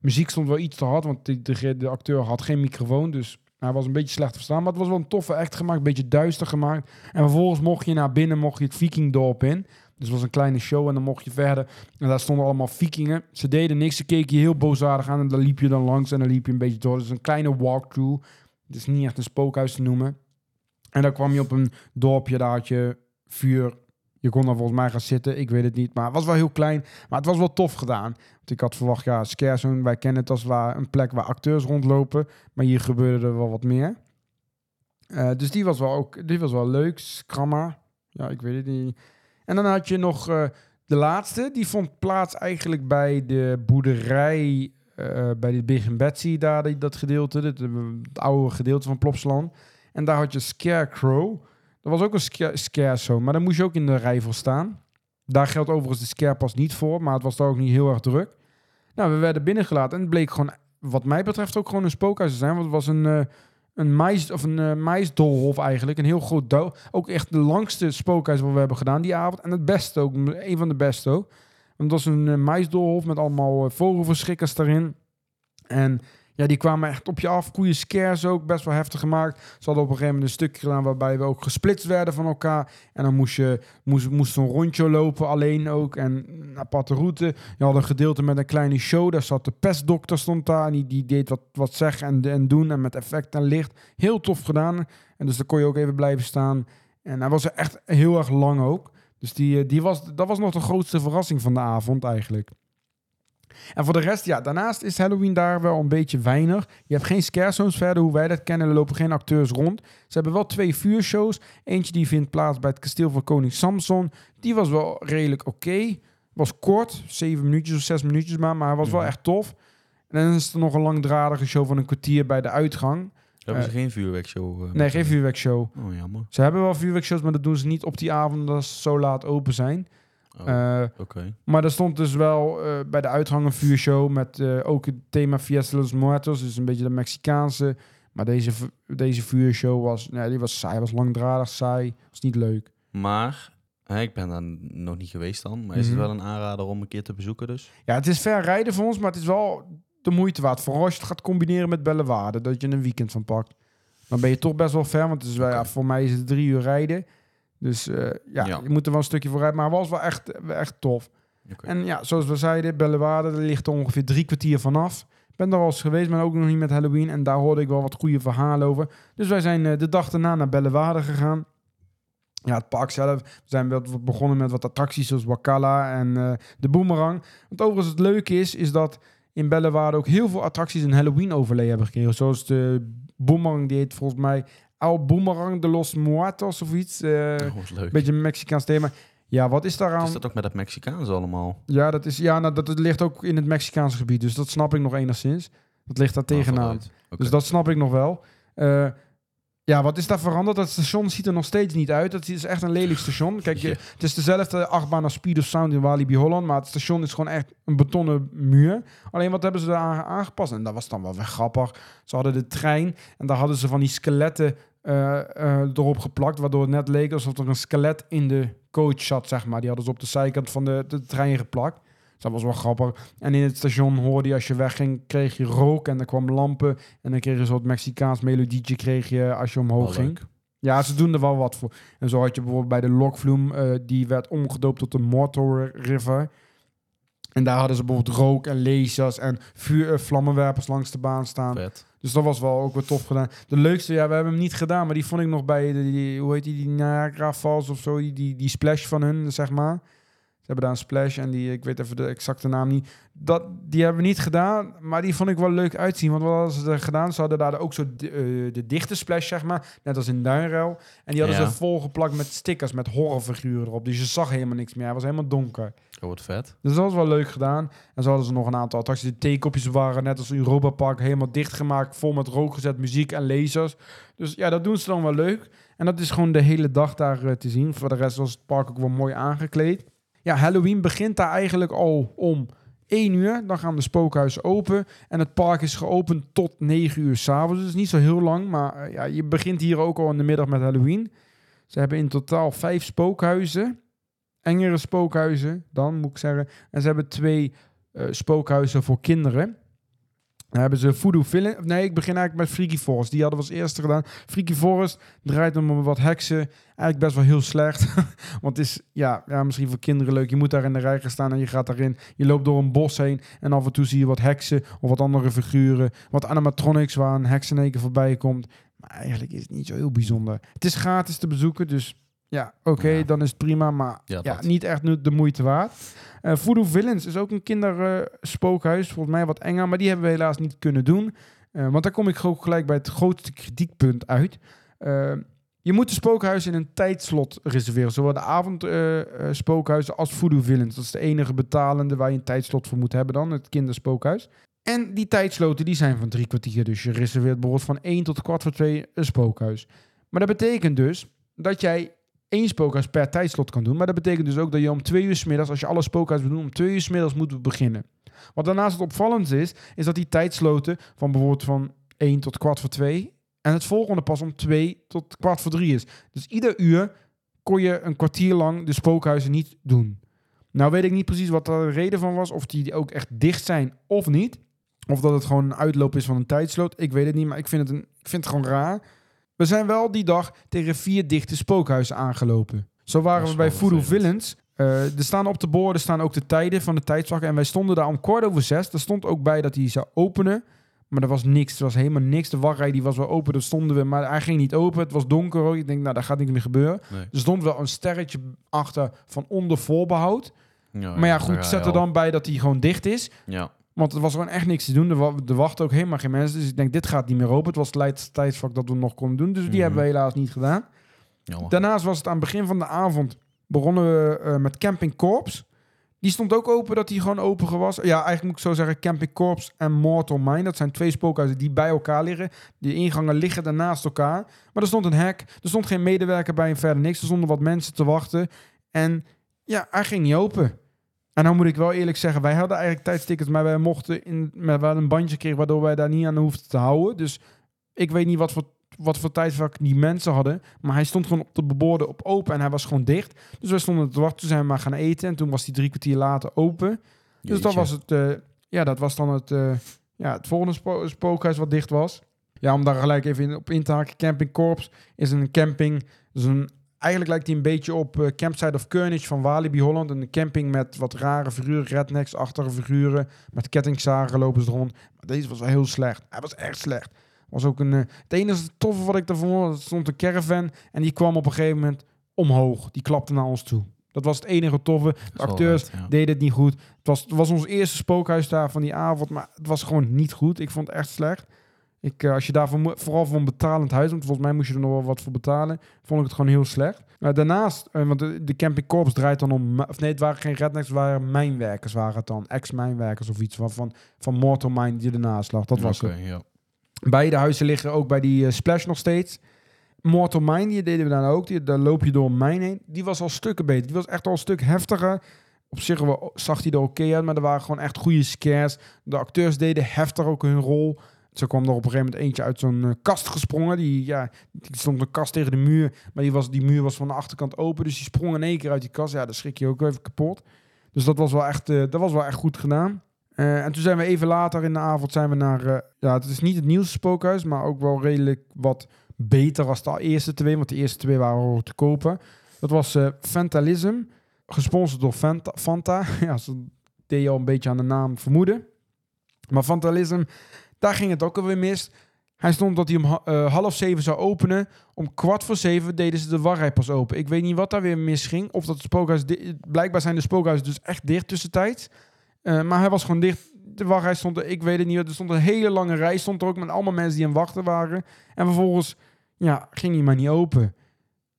Muziek stond wel iets te hard, want de, de, de acteur had geen microfoon, dus hij was een beetje slecht te verstaan. Maar het was wel een toffe echt gemaakt, een beetje duister gemaakt. En vervolgens mocht je naar binnen, mocht je het vikingdorp in. Dus het was een kleine show en dan mocht je verder. En daar stonden allemaal vikingen. Ze deden niks, ze keken je heel boosaardig aan en dan liep je dan langs en dan liep je een beetje door. Dus een kleine walkthrough. Het is niet echt een spookhuis te noemen. En dan kwam je op een dorpje, daar had je vuur. Je kon daar volgens mij gaan zitten, ik weet het niet. Maar het was wel heel klein, maar het was wel tof gedaan. Want ik had verwacht, ja, Scare Zone, wij kennen het als waar, een plek waar acteurs rondlopen. Maar hier gebeurde er wel wat meer. Eh, dus die was wel ook, die was wel leuk. Skramma, ja, ik weet het niet. En dan had je nog eh, de laatste, die vond plaats eigenlijk bij de boerderij, eh, bij de Big and Betsy, daar die- dat gedeelte, het, eh, het oude gedeelte van Plopsland. En daar had je Scarecrow. Dat was ook een scare, maar daar moest je ook in de rij voor staan. Daar geldt overigens de scare pas niet voor, maar het was daar ook niet heel erg druk. Nou, we werden binnengelaten en het bleek gewoon, wat mij betreft, ook gewoon een spookhuis te zijn. Want het was een, een, mais, of een maisdolhof eigenlijk. Een heel groot dol. Ook echt de langste spookhuis wat we hebben gedaan die avond. En het beste ook, een van de beste ook. Want het was een uh, met allemaal eh, vogelverschrikkers daarin. En ja, die kwamen echt op je af. Goede scares ook, best wel heftig gemaakt. Ze hadden op een gegeven moment een stukje gedaan waarbij we ook gesplitst werden van elkaar. En dan moest je moest, moest een rondje lopen, alleen ook. En aparte route. Je had een gedeelte met een kleine show. Daar zat de pestdokter stond daar. En die, die deed wat, wat zeggen en, en doen. En met effect en licht. Heel tof gedaan. En dus daar kon je ook even blijven staan. En hij was echt heel erg lang ook. Dus die, eh, die was, dat was nog de grootste verrassing van de avond eigenlijk. En voor de rest, ja, daarnaast is Halloween daar wel een beetje weinig. Je hebt geen scare zones verder, hoe wij dat kennen. Er lopen geen acteurs rond. Ze hebben wel twee vuurshows. Eentje die vindt plaats bij het kasteel van koning Samson. Die was wel redelijk oké. Was kort, zeven minuutjes of zes minuutjes maar. Maar hij was wel Mhm. echt tof. En dan is er nog een langdradige show van een kwartier bij de uitgang. Hebben ze Eh, geen vuurwerkshow? eh, Nee, geen vuurwerkshow. Oh, jammer. Ze hebben wel vuurwerkshows, maar dat doen ze niet op die avond dat ze zo laat open zijn. Oh, Eh, maar er stond dus wel eh, bij de uitgang een vuurshow met eh, ook het thema Fiesta los Muertos. Dus een beetje de Mexicaanse. Maar deze, deze vuurshow was, nee, die was saai, was langdradig, saai. Was niet leuk. Maar, hè, ik ben daar nog niet geweest dan. Maar is het Mhm. wel een aanrader om een keer te bezoeken dus? Ja, het is ver rijden voor ons, maar het is wel de moeite waard. Vooral als je het gaat combineren met Bellewaarde, dat je een weekend van pakt. dan ben je toch best wel ver. Want het is, wel- ja, voor mij is het drie uur rijden. Dus eh, ja, Ja. je moet er wel een stukje vooruit. Maar het was wel echt, echt tof. En ja, zoals we zeiden, Bellewaarde, daar ligt er ongeveer drie kwartier vanaf. Ik ben er al eens geweest, maar ook nog niet met Halloween. En daar hoorde ik wel wat goede verhalen over. Dus wij zijn eh, de dag daarna naar Bellewaarde gegaan. Ja, het park zelf. We zijn begonnen met wat attracties zoals Wakala en eh, de Boomerang. Want overigens het leuke is, is dat in Bellewaarde ook heel veel attracties een Halloween overlay hebben gekregen. Zoals de Boomerang, die heet volgens mij El Boomerang de los Muertos of iets. Eh, Oh, leuk. Een beetje een Mexicaans thema. Ja, wat is daaraan? Is dat ook met het Mexicaans allemaal? Ja, dat, is, ja nou, dat, dat ligt ook in het Mexicaanse gebied. Dus dat snap ik nog enigszins. Dat ligt daar tegenaan. Vooruit. Oké. Dus dat snap ik nog wel. Eh, ja, wat is daar veranderd? Dat station ziet er nog steeds niet uit. Dat is echt een lelijk station. Kijk, je, het is dezelfde achtbaan als Speed of Sound in Walibi Holland. Maar het station is gewoon echt een betonnen muur. Alleen wat hebben ze daar aan aangepast? En dat was dan wel weer grappig. Ze hadden de trein en daar hadden ze van die skeletten eh, eh, erop geplakt. Waardoor het net leek alsof er een skelet in de coach zat, zeg maar. Die hadden ze op de zijkant van de, de trein geplakt. Dus dat was wel grappig. En in het station hoorde je als je wegging, kreeg je rook en er kwam lampen. En dan kreeg je zo'n Mexicaans melodietje kreeg je als je omhoog ging. Ja, ze doen er wel wat voor. En zo had je bijvoorbeeld bij de Lokvloem, eh, die werd omgedoopt tot de Mortal River. En daar hadden ze bijvoorbeeld rook en lasers en vuur, eh, vlammenwerpers langs de baan staan. Vet. Dus dat was wel ook weer tof gedaan. De leukste, ja, we hebben hem niet gedaan, maar die vond ik nog bij de, die, hoe heet die, die Niagara Falls of zo, die, die, die splash van hun, zeg maar. Ze hebben daar een splash en die, ik weet even de exacte naam niet. Dat, die hebben we niet gedaan, maar die vond ik wel leuk uitzien. Want wat hadden ze er gedaan? Ze hadden daar ook zo de, eh, de dichte splash, zeg maar. Net als in Duinruil. En die hadden Ja. ze volgeplakt met stickers, met horrorfiguren erop. Dus je zag helemaal niks meer. Hij was helemaal donker. Oh, wat vet. Dus dat was wel leuk gedaan. En zo hadden ze nog een aantal attracties. De theekopjes waren net als Europa Park helemaal dichtgemaakt. Vol met rook gezet, muziek en lasers. Dus ja, dat doen ze dan wel leuk. En dat is gewoon de hele dag daar eh, te zien. Voor de rest was het park ook wel mooi aangekleed. Ja, Halloween begint daar eigenlijk al om 1 uur. Dan gaan de spookhuizen open. En het park is geopend tot 9 uur s'avonds. Dus niet zo heel lang. Maar eh, ja, je begint hier ook al in de middag met Halloween. Ze hebben in totaal vijf spookhuizen. Engere spookhuizen, dan moet ik zeggen. En ze hebben twee eh, spookhuizen voor kinderen. Dan hebben ze Voodoo Villain. Nee, ik begin eigenlijk met Freaky Forest. Die hadden we als eerste gedaan. Freaky Forest draait om wat heksen. Eigenlijk best wel heel slecht. Want het is ja, ja, misschien voor kinderen leuk. Je moet daar in de rij gaan staan en je gaat daarin. Je loopt door een bos heen. En af en toe zie je wat heksen of wat andere figuren. Wat animatronics waar een heks keer voorbij komt. Maar eigenlijk is het niet zo heel bijzonder. Het is gratis te bezoeken, dus ja, oké, Ja. dan is het prima. Maar Ja, niet echt nu de moeite waard. Eh Voodoo Villains is ook een kinderspookhuis. Volgens mij wat enger, maar die hebben we helaas niet kunnen doen. Eh, want daar kom ik ook gelijk bij het grootste kritiekpunt uit. Eh, je moet de spookhuizen in een tijdslot reserveren. Zowel de avondspookhuizen als Voodoo Villains. Dat is de enige betalende waar je een tijdslot voor moet hebben dan, het kinderspookhuis. En die tijdsloten die zijn van drie kwartier. Dus je reserveert bijvoorbeeld van 1 tot kwart voor 2 een spookhuis. Maar dat betekent dus dat jij één spookhuis per tijdslot kan doen. Maar dat betekent dus ook dat je om twee uur 's middags, als je alle spookhuizen wil doen, om twee uur 's middags moeten beginnen. Wat daarnaast het opvallend is, is dat die tijdsloten van bijvoorbeeld van 1 tot kwart voor 2 en het volgende pas om 2 tot kwart voor 3 is. Dus ieder uur kon je een kwartier lang de spookhuizen niet doen. Nou weet ik niet precies wat de reden van was, of die ook echt dicht zijn of niet. Of dat het gewoon een uitloop is van een tijdsloot. Ik weet het niet, maar ik vind het, een, ik vind het gewoon raar. We zijn wel die dag tegen vier dichte spookhuizen aangelopen. Zo waren we bij Voodoo. Villains. Eh, er staan op de borden staan ook de tijden van de tijdsvakken. En wij stonden daar om kwart over zes. Er stond ook bij dat hij zou openen. Maar er was niks. Er was helemaal niks. De wachtrij die was wel open. Daar stonden we. Maar hij ging niet open. Het was donker ook. Ik denk, nou, daar gaat niks meer gebeuren. Nee. Er stond wel een sterretje achter van onder voorbehoud. Ja, maar ja, goed, zet er dan bij dat hij gewoon dicht is. Ja, Want er was gewoon echt niks te doen. Er, wa- er wachten ook helemaal geen mensen. Dus ik denk, dit gaat niet meer open. Het was het laatste tijdsvak dat we nog konden doen. Dus die Mhm. hebben we helaas niet gedaan. jammer. Daarnaast was het aan het begin van de avond... begonnen we eh, met Camping Corps. Die stond ook open, dat die gewoon open was. Ja, eigenlijk moet ik zo zeggen, Camping Corps en Mortal Mine. Dat zijn twee spookhuizen die bij elkaar liggen. Die ingangen liggen daarnaast elkaar. Maar er stond een hek. Er stond geen medewerker bij en verder niks. Er stonden wat mensen te wachten. En ja, hij ging niet open. En dan moet ik wel eerlijk zeggen, wij hadden eigenlijk tijdstickets, maar wij mochten in, met wel een bandje kregen waardoor wij daar niet aan hoefden te houden. Dus ik weet niet wat voor, wat voor tijdvak die mensen hadden, maar hij stond gewoon op de borden op open en hij was gewoon dicht. Dus wij stonden te wachten, toen zijn we maar gaan eten en toen was die drie kwartier later open. Dus dat was het, eh, ja, dat was dan het, eh, ja, het volgende spo- spookhuis wat dicht was. Ja, om daar gelijk even in- op in te haken. Camping Corps is een camping. Dus een, eigenlijk lijkt hij een beetje op eh, Campsite of Carnage van Walibi Holland. Een camping met wat rare figuren, rednecks-achtige figuren. Met kettingzagen lopen ze rond. Maar deze was wel heel slecht. Hij was echt slecht. Was ook een, eh, het enige toffe wat ik daarvan vond, stond een caravan. En die kwam op een gegeven moment omhoog. Die klapte naar ons toe. Dat was het enige toffe. De acteurs ja. deden het niet goed. Het was, het was ons eerste spookhuis daar van die avond, maar het was gewoon niet goed. Ik vond het echt slecht. Ik, eh, als je daarvoor vooral voor een betalend huis, want volgens mij moest je er nog wel wat voor betalen, vond ik het gewoon heel slecht. Daarnaast, eh, want de, de Camping Corps draait dan om, of nee, het waren geen rednecks, het waren mijnwerkers, waren het dan, ex-mijnwerkers of iets van, van, van Mortal Mine die ernaast lag. Dat was Oké, het. ja. Beide huizen liggen ook bij die eh, Splash nog steeds. Mortal Mine, die deden we dan ook. Die, daar loop je door een mijn heen. Die was al stukken beter. Die was echt al een stuk heftiger. Op zich zag hij er oké uit, maar er waren gewoon echt goede scares. De acteurs deden heftig ook hun rol. Zo kwam er op een gegeven moment eentje uit zo'n eh, kast gesprongen. Die, ja, die stond een kast tegen de muur. Maar die, was, die muur was van de achterkant open. Dus die sprong in één keer uit die kast. Ja, daar schrik je ook even kapot. Dus dat was wel echt, eh, dat was wel echt goed gedaan. Eh, en toen zijn we even later in de avond zijn we naar... ja, het is niet het nieuwste spookhuis, maar ook wel redelijk wat beter als de eerste twee. Want de eerste twee waren al te kopen. Dat was Fantalism, gesponsord door Fanta. Fanta. ja, ze deed je al een beetje aan de naam vermoeden. Maar Fantalism, daar ging het ook alweer mis. Hij stond dat hij om eh, half zeven zou openen. Om kwart voor zeven deden ze de wachtrij pas open. Ik weet niet wat daar weer misging. Of dat het spookhuis... Blijkbaar zijn de spookhuizen dus echt dicht tussentijds. Eh, maar hij was gewoon dicht. De wachtrij stond er, ik weet het niet. Er stond een hele lange rij, stond er ook met allemaal mensen die aan wachten waren. En vervolgens, ja, ging hij maar niet open.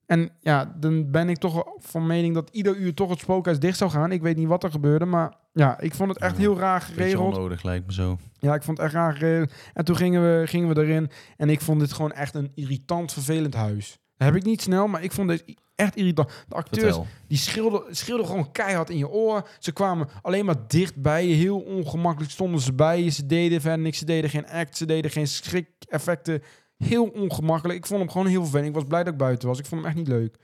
En ja, dan ben ik toch van mening dat ieder uur toch het spookhuis dicht zou gaan. Ik weet niet wat er gebeurde, maar ja, ik vond het echt Ja, heel raar geregeld. onnodig lijkt me zo. Ja, ik vond het echt raar geregeld. En toen gingen we, gingen we erin en ik vond dit gewoon echt een irritant, vervelend huis. Dat heb ik niet snel, maar ik vond dit echt irritant. De acteurs, Vertel. die schreeuwden, schreeuwden gewoon keihard in je oor. Ze kwamen alleen maar dicht bij je. Heel ongemakkelijk stonden ze bij je. Ze deden verder niks. Ze deden geen act. Ze deden geen schrik-effecten. Heel ongemakkelijk. Ik vond hem gewoon heel vervelend. Ik was blij dat ik buiten was. Ik vond hem echt niet leuk.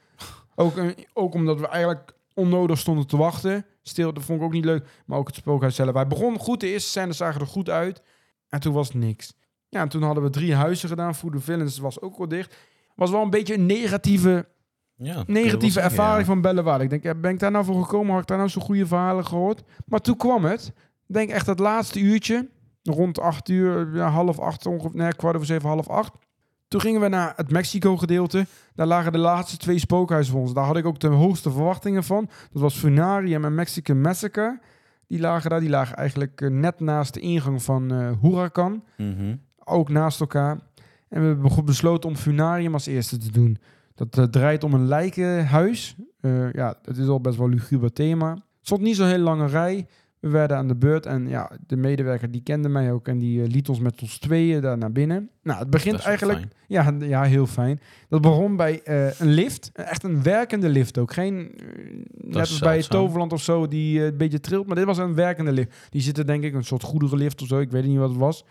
Ook, ook omdat we eigenlijk onnodig stonden te wachten. Stil, dat vond ik ook niet leuk. Maar ook het spookhuis zelf. Hij begon goed. De eerste zagen er goed uit. En toen was niks. Ja, en toen hadden we drie huizen gedaan. Food the Villains was ook wel dicht. Was wel een beetje een negatieve Ja, negatieve zeggen, ervaring ja. van Bellewaarde. Ik denk, ja, ben ik daar nou voor gekomen? Had ik daar nou zo goede verhalen gehoord? Maar toen kwam het. Ik denk echt dat laatste uurtje, rond acht uur, ja, half acht ongeveer, nee, kwart over zeven, half acht. Toen gingen we naar het Mexico-gedeelte. Daar lagen de laatste twee spookhuizen voor ons. Daar had ik ook de hoogste verwachtingen van. Dat was Funarium en Mexican Massacre. Die lagen daar. Die lagen eigenlijk eh, net naast de ingang van eh Huracan Mhm. ook naast elkaar. En we hebben besloten om Funarium als eerste te doen. Dat eh, draait om een lijkenhuis. Ja, het is al best wel een luguber thema. Het stond niet zo'n hele lange rij. We werden aan de beurt en ja, de medewerker die kende mij ook en die eh, liet ons met ons tweeën daar naar binnen. Nou, het begint eigenlijk... Ja, ja, heel fijn. Dat begon bij eh, een lift. Echt een werkende lift ook. Geen, eh, net als bij. Toverland of zo, die een beetje trilt. Maar dit was een werkende lift. Die zitten denk ik een soort goederenlift of zo. Ik weet niet wat het was.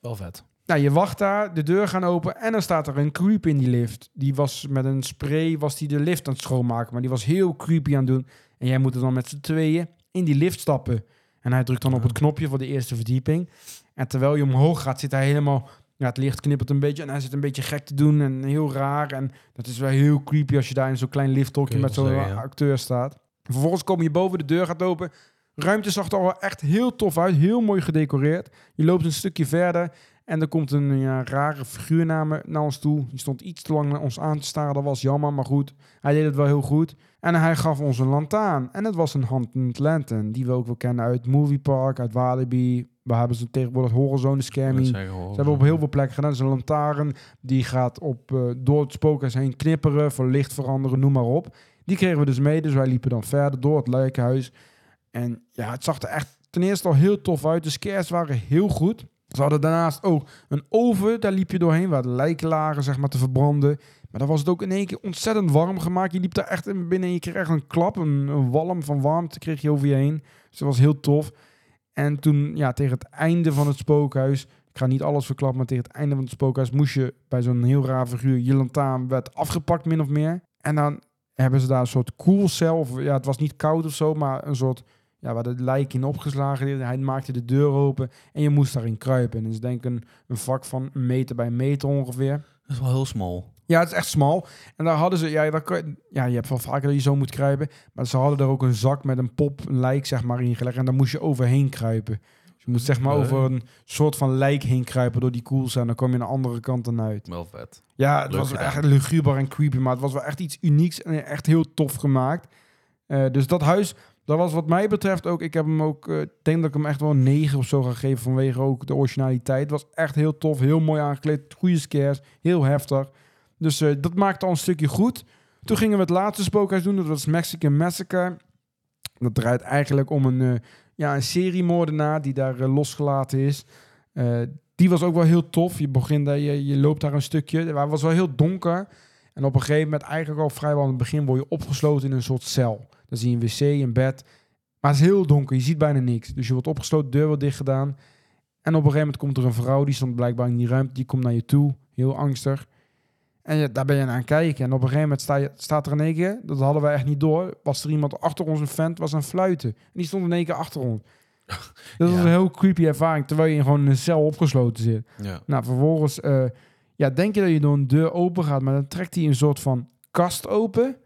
Wel vet. Nou, je wacht daar, de deur gaan open en dan staat er een creep in die lift. Die was met een spray, was die de lift aan het schoonmaken. Maar die was heel creepy aan het doen. En jij moet er dan met z'n tweeën in die lift stappen. En hij drukt dan op het knopje voor de eerste verdieping. En terwijl je omhoog gaat, zit hij helemaal... Ja, het licht knippert een beetje en hij zit een beetje gek te doen en heel raar. En dat is wel heel creepy als je daar in zo'n klein lifthokje met zo'n ja. acteur staat. Vervolgens kom je boven, de deur gaat open. Ruimte zag er al echt heel tof uit, heel mooi gedecoreerd. Je loopt een stukje verder en er komt een ja, rare figuur naar, me, naar ons toe. Die stond iets te lang naar ons aan te staren. Dat was jammer, maar goed. Hij deed het wel heel goed. En hij gaf ons een lantaarn. En het was een Haunted Lantern. Die we ook wel kennen uit Movie Park, uit Walibi. We hebben ze tegenwoordig Horizon Scamming. Ze hebben op heel veel plekken gedaan. Een lantaarn. Die gaat op, eh, door het spookhuis heen knipperen, voor licht veranderen, noem maar op. Die kregen we dus mee. Dus wij liepen dan verder door het lijkenhuis. En ja, het zag er echt ten eerste al heel tof uit. De scares waren heel goed. Ze hadden daarnaast ook een oven, daar liep je doorheen, waar lijken lagen, zeg maar, te verbranden. Maar dan was het ook in één keer ontzettend warm gemaakt. Je liep daar echt in binnen en je kreeg echt een klap, een, walm van warmte kreeg je over je heen. Dus dat was heel tof. En toen, ja, tegen het einde van het spookhuis, ik ga niet alles verklappen, maar tegen het einde van het spookhuis moest je bij zo'n heel raar figuur, je werd afgepakt min of meer. En dan hebben ze daar een soort koelcel, of ja, het was niet koud of zo, maar een soort ja, waar de lijk in opgeslagen. Hij maakte de deur open en je moest daarin kruipen. En dat is denk ik een, een vak van een meter bij een meter ongeveer. Dat is wel heel smal. Ja, het is echt smal. En daar hadden ze, ja, daar ja, je hebt wel vaker dat je zo moet kruipen. Maar ze hadden er ook een zak met een pop, een lijk zeg maar ingelegd. En daar moest je overheen kruipen. Dus je moet zeg maar over een soort van lijk heen kruipen door die koels. En dan kom je aan de andere kant dan uit. Wel vet. Ja, het Leuk was gedaan. echt luguber en creepy, maar het was wel echt iets unieks en echt heel tof gemaakt. Eh, dus dat huis, dat was wat mij betreft ook, ik heb hem ook, eh, denk dat ik hem echt wel een 9 of zo ga geven vanwege ook de originaliteit. Was echt heel tof, heel mooi aangekleed, goede scares, heel heftig. Dus eh, dat maakte al een stukje goed. Toen gingen we het laatste spookhuis doen, dat was Mexican Massacre. Dat draait eigenlijk om een, eh, ja, een seriemoordenaar die daar losgelaten is. Die was ook wel heel tof. Je begint daar, je, je loopt daar een stukje. Het was wel heel donker. En op een gegeven moment, eigenlijk al vrijwel aan het begin, word je opgesloten in een soort cel. Dan zie je een wc, een bed. Maar het is heel donker, je ziet bijna niks. Dus je wordt opgesloten, deur wordt dicht gedaan. En op een gegeven moment komt er een vrouw, die stond blijkbaar in die ruimte, die komt naar je toe, heel angstig. En ja, daar ben je naar aan het kijken. En op een gegeven moment sta je, staat er in één keer, dat hadden wij echt niet door, was er iemand achter ons, een vent, was aan fluiten. En die stond in één keer achter ons. Dat was Ja. een heel creepy ervaring, terwijl je gewoon in een cel opgesloten zit. Ja. Nou, vervolgens eh, ja, denk je dat je door een deur open gaat, maar dan trekt hij een soort van kast open.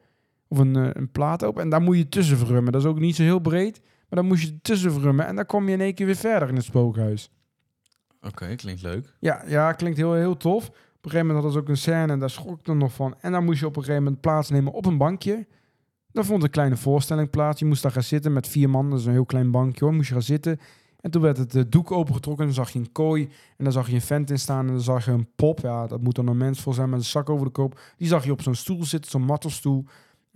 Of een, eh, een plaat open. En daar moet je tussen verrummen. Dat is ook niet zo heel breed. Maar dan moet je tussen verrummen. En dan kom je in één keer weer verder in het spookhuis. Oké, klinkt leuk. Ja, ja klinkt heel, heel tof. Op een gegeven moment hadden ze ook een scène en daar schrok ik er nog van. En dan moest je op een gegeven moment plaatsnemen op een bankje. Daar vond een kleine voorstelling plaats. Je moest daar gaan zitten met vier man. Dat is een heel klein bankje hoor. Moest je gaan zitten. En toen werd het doek opengetrokken. En dan zag je een kooi. En dan zag je een vent in staan. En dan zag je een pop. Ja, dat moet dan een mens voor zijn met een zak over de kop. Die zag je op zo'n stoel zitten, zo'n mattelstoel.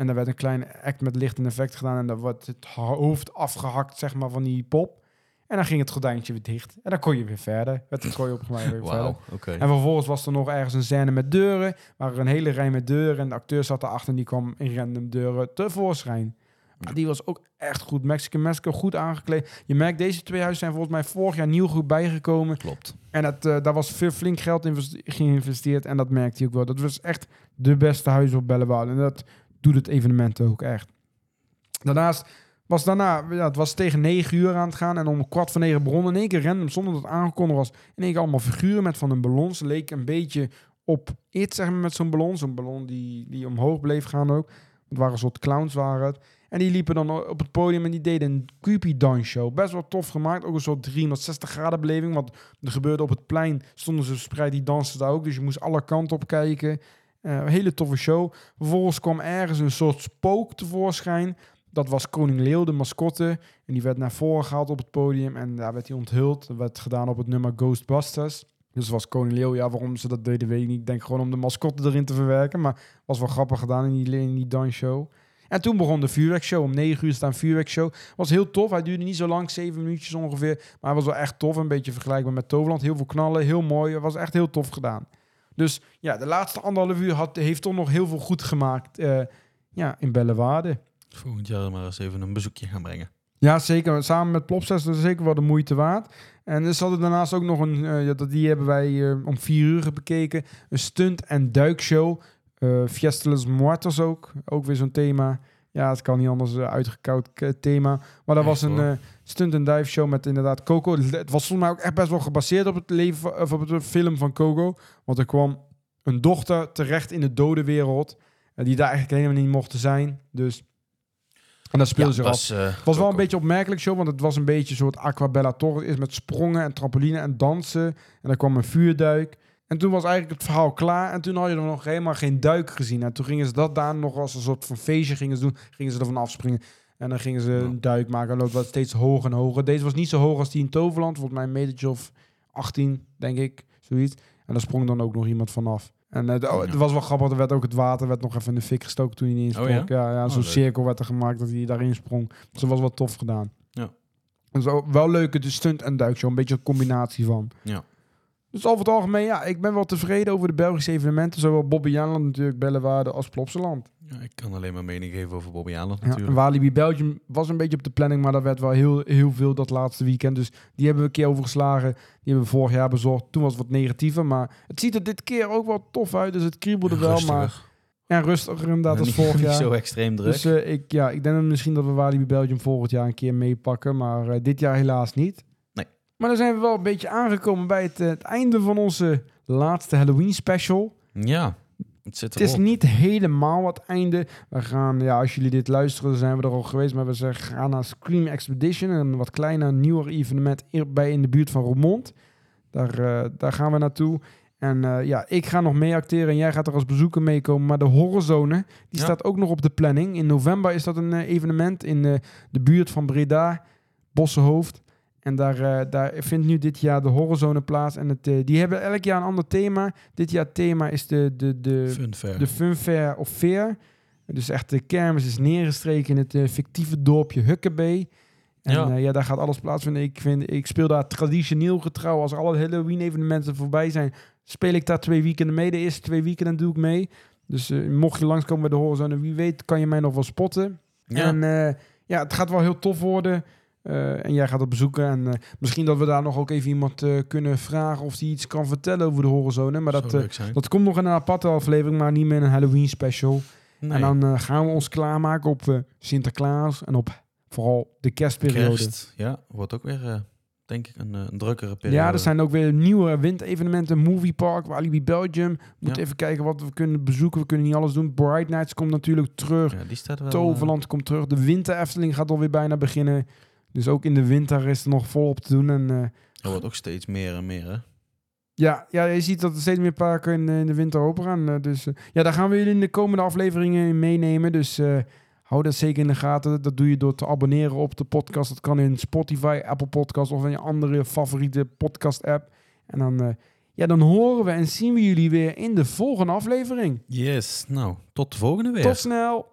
En daar werd een kleine act met licht en effect gedaan. En dan wordt het hoofd afgehakt, zeg maar, van die pop. En dan ging het gordijntje weer dicht. En dan kon je weer verder. Werd de kooi opgemaakt weer verder. Wauw, oké. En vervolgens was er nog ergens een scène met deuren. Waar er een hele rij met deuren. En de acteur zat erachter en die kwam in random deuren tevoorschijn. Maar die was ook echt goed. Mexican Massacre, goed aangekleed. Je merkt, deze twee huizen zijn volgens mij vorig jaar nieuw goed bijgekomen. Klopt. En dat, eh, daar was veel flink geld in geïnvesteerd. En dat merkte hij ook wel. Dat was echt de beste huis op Bellewaarde. En dat doet het evenement ook echt. Daarnaast was daarna, ja, het was tegen negen uur aan het gaan. En om kwart voor negen begon in één keer random, zonder dat het aangekondigd was. In één keer allemaal figuren met van een ballon. Ze leek een beetje op It, zeg maar, met zo'n ballon. Zo'n ballon die, die omhoog bleef gaan ook. Het waren soort clowns waren het. En die liepen dan op het podium en die deden een creepy dance show. Best wel tof gemaakt. Ook een soort 360 graden beleving. Want er gebeurde op het plein, stonden ze verspreid, die dansen daar ook. Dus je moest alle kanten op kijken. Een hele toffe show. Vervolgens kwam ergens een soort spook tevoorschijn. Dat was Koning Leeuw, de mascotte. En die werd naar voren gehaald op het podium. En daar werd hij onthuld. Dat werd gedaan op het nummer Ghostbusters. Dus was Koning Leeuw, ja, waarom ze dat deden, weet ik niet. Ik denk gewoon om de mascotte erin te verwerken. Maar was wel grappig gedaan in die, in die dansshow. En toen begon de vuurwerkshow. Om 9 uur staan vuurwerkshow. Was heel tof. Hij duurde niet zo lang, 7 minuutjes ongeveer. Maar hij was wel echt tof. Een beetje vergelijkbaar met Toverland. Heel veel knallen, heel mooi. Was echt heel tof gedaan. Dus ja, de laatste anderhalf uur had, heeft toch nog heel veel goed gemaakt eh, ja, in Bellewaarde. Volgend jaar maar eens even een bezoekje gaan brengen. Ja, zeker. Samen met Plopsest is zeker wel de moeite waard. En zat er daarnaast ook nog een, dat die hebben wij eh, om vier uur bekeken, een stunt- en duikshow. eh Fiesta los Muertos ook, ook weer zo'n thema. Ja, het kan niet anders, uh, uitgekoud thema. Maar dat was een stunt- en dive-show met inderdaad Coco. Het was volgens mij ook echt best wel gebaseerd op het leven, of op het film van Coco. Want er kwam een dochter terecht in de dode wereld, eh, die daar eigenlijk helemaal niet mocht zijn. Dus, en dat speelde zich af. was, eh, Het was wel een beetje opmerkelijk show, want het was een beetje een soort Aquabella Torre. Is met sprongen en trampoline en dansen. En dan kwam een vuurduik. En toen was eigenlijk het verhaal klaar. En toen had je er nog helemaal geen duik gezien. En toen gingen ze dat daar nog als een soort van feestje gingen ze doen. Gingen ze ervan afspringen. En dan gingen ze een duik maken. En dat was steeds hoger en hoger. Deze was niet zo hoog als die in Toverland. Volgens mij een metertje of 18, denk ik. Zoiets. En daar sprong dan ook nog iemand vanaf. En oh, het Ja. was wel grappig. Er werd ook het water werd nog even in de fik gestoken toen hij niet insprong. Oh ja? ja? ja, Oh, zo'n cirkel werd er gemaakt dat hij daarin sprong. Dus dat was wel tof gedaan. Ja. En zo wel leuke de stunt en duikshow. Een beetje een combinatie van. Ja. Dus over het algemeen, ja, ik ben wel tevreden over de Belgische evenementen. Zowel Bobby Jaanland natuurlijk, Bellewaarde als Plopsaland. ja, ik kan alleen maar mening geven over Bobby Ja, en natuurlijk. Walibi Belgium was een beetje op de planning, maar dat werd wel heel, heel veel dat laatste weekend. Dus die hebben we een keer overgeslagen. Die hebben we vorig jaar bezorgd. Toen was het wat negatiever, maar het ziet er dit keer ook wel tof uit. Dus het kriebelde Ja, wel, maar En rustiger inderdaad als niet, vorig niet jaar. zo extreem druk. Dus eh, ik, ja, ik denk misschien dat we Walibi Belgium volgend jaar een keer meepakken. Maar eh, dit jaar helaas niet. Maar dan zijn we wel een beetje aangekomen bij het, eh, het einde van onze laatste Halloween special. ja, het zit Het is niet helemaal het einde. We gaan, ja, als jullie dit luisteren, zijn we er al geweest. Maar we zeggen, gaan naar Scream Expedition. Een wat kleiner, nieuwer evenement bij in de buurt van Roermond. Daar, eh, daar gaan we naartoe. En eh, ja, ik ga nog mee acteren en jij gaat er als bezoeker meekomen. Maar de Horrorzone, die Ja. staat ook nog op de planning. In november is dat een evenement in de buurt van Breda, Bossenhoofd. En daar, eh, daar vindt nu dit jaar de Horrorzone plaats. En het, eh, die hebben elk jaar een ander thema. Dit jaar het thema is de, de, de, de Fun Fair of Fair. Dus echt de kermis is neergestreken in het eh, fictieve dorpje Huckabee. En Ja. ja. daar gaat alles plaatsvinden. Ik, vind, ik speel daar traditioneel getrouw. Als alle Halloween-evenementen voorbij zijn, speel ik daar twee weekenden mee. De eerste twee weekenden doe ik mee. Dus mocht je langskomen bij de Horizon, wie weet kan je mij nog wel spotten. ja. En ja, het gaat wel heel tof worden. Eh, en jij gaat het bezoeken. En eh, misschien dat we daar nog ook even iemand eh, kunnen vragen of die iets kan vertellen over de Horizon. Maar dat, dat komt nog in een aparte aflevering, maar niet meer in een Halloween special. Nee. En dan gaan we ons klaarmaken op Sinterklaas en op vooral de kerstperiode. Kerst, ja, wordt ook weer, denk ik, een, een drukkere periode. Ja, er zijn ook weer nieuwe winterevenementen. Movie Park, Walibi Belgium. Ja. even kijken wat we kunnen bezoeken. We kunnen niet alles doen. Bright Nights komt natuurlijk terug. Ja, die staat wel... Toverland komt terug. De winter Efteling gaat alweer bijna beginnen. Dus ook in de winter is er nog volop te doen. En eh, er wordt ook steeds meer en meer, hè? ja, ja, je ziet dat er steeds meer parken in, eh, in de winter open gaan. Eh, dus ja, daar gaan we jullie in de komende afleveringen in meenemen. Dus hou dat zeker in de gaten. Dat doe je door te abonneren op de podcast. Dat kan in Spotify, Apple Podcast of in je andere favoriete podcast app. En dan, ja, dan horen we en zien we jullie weer in de volgende aflevering. Yes, nou, tot de volgende weer. Tot snel!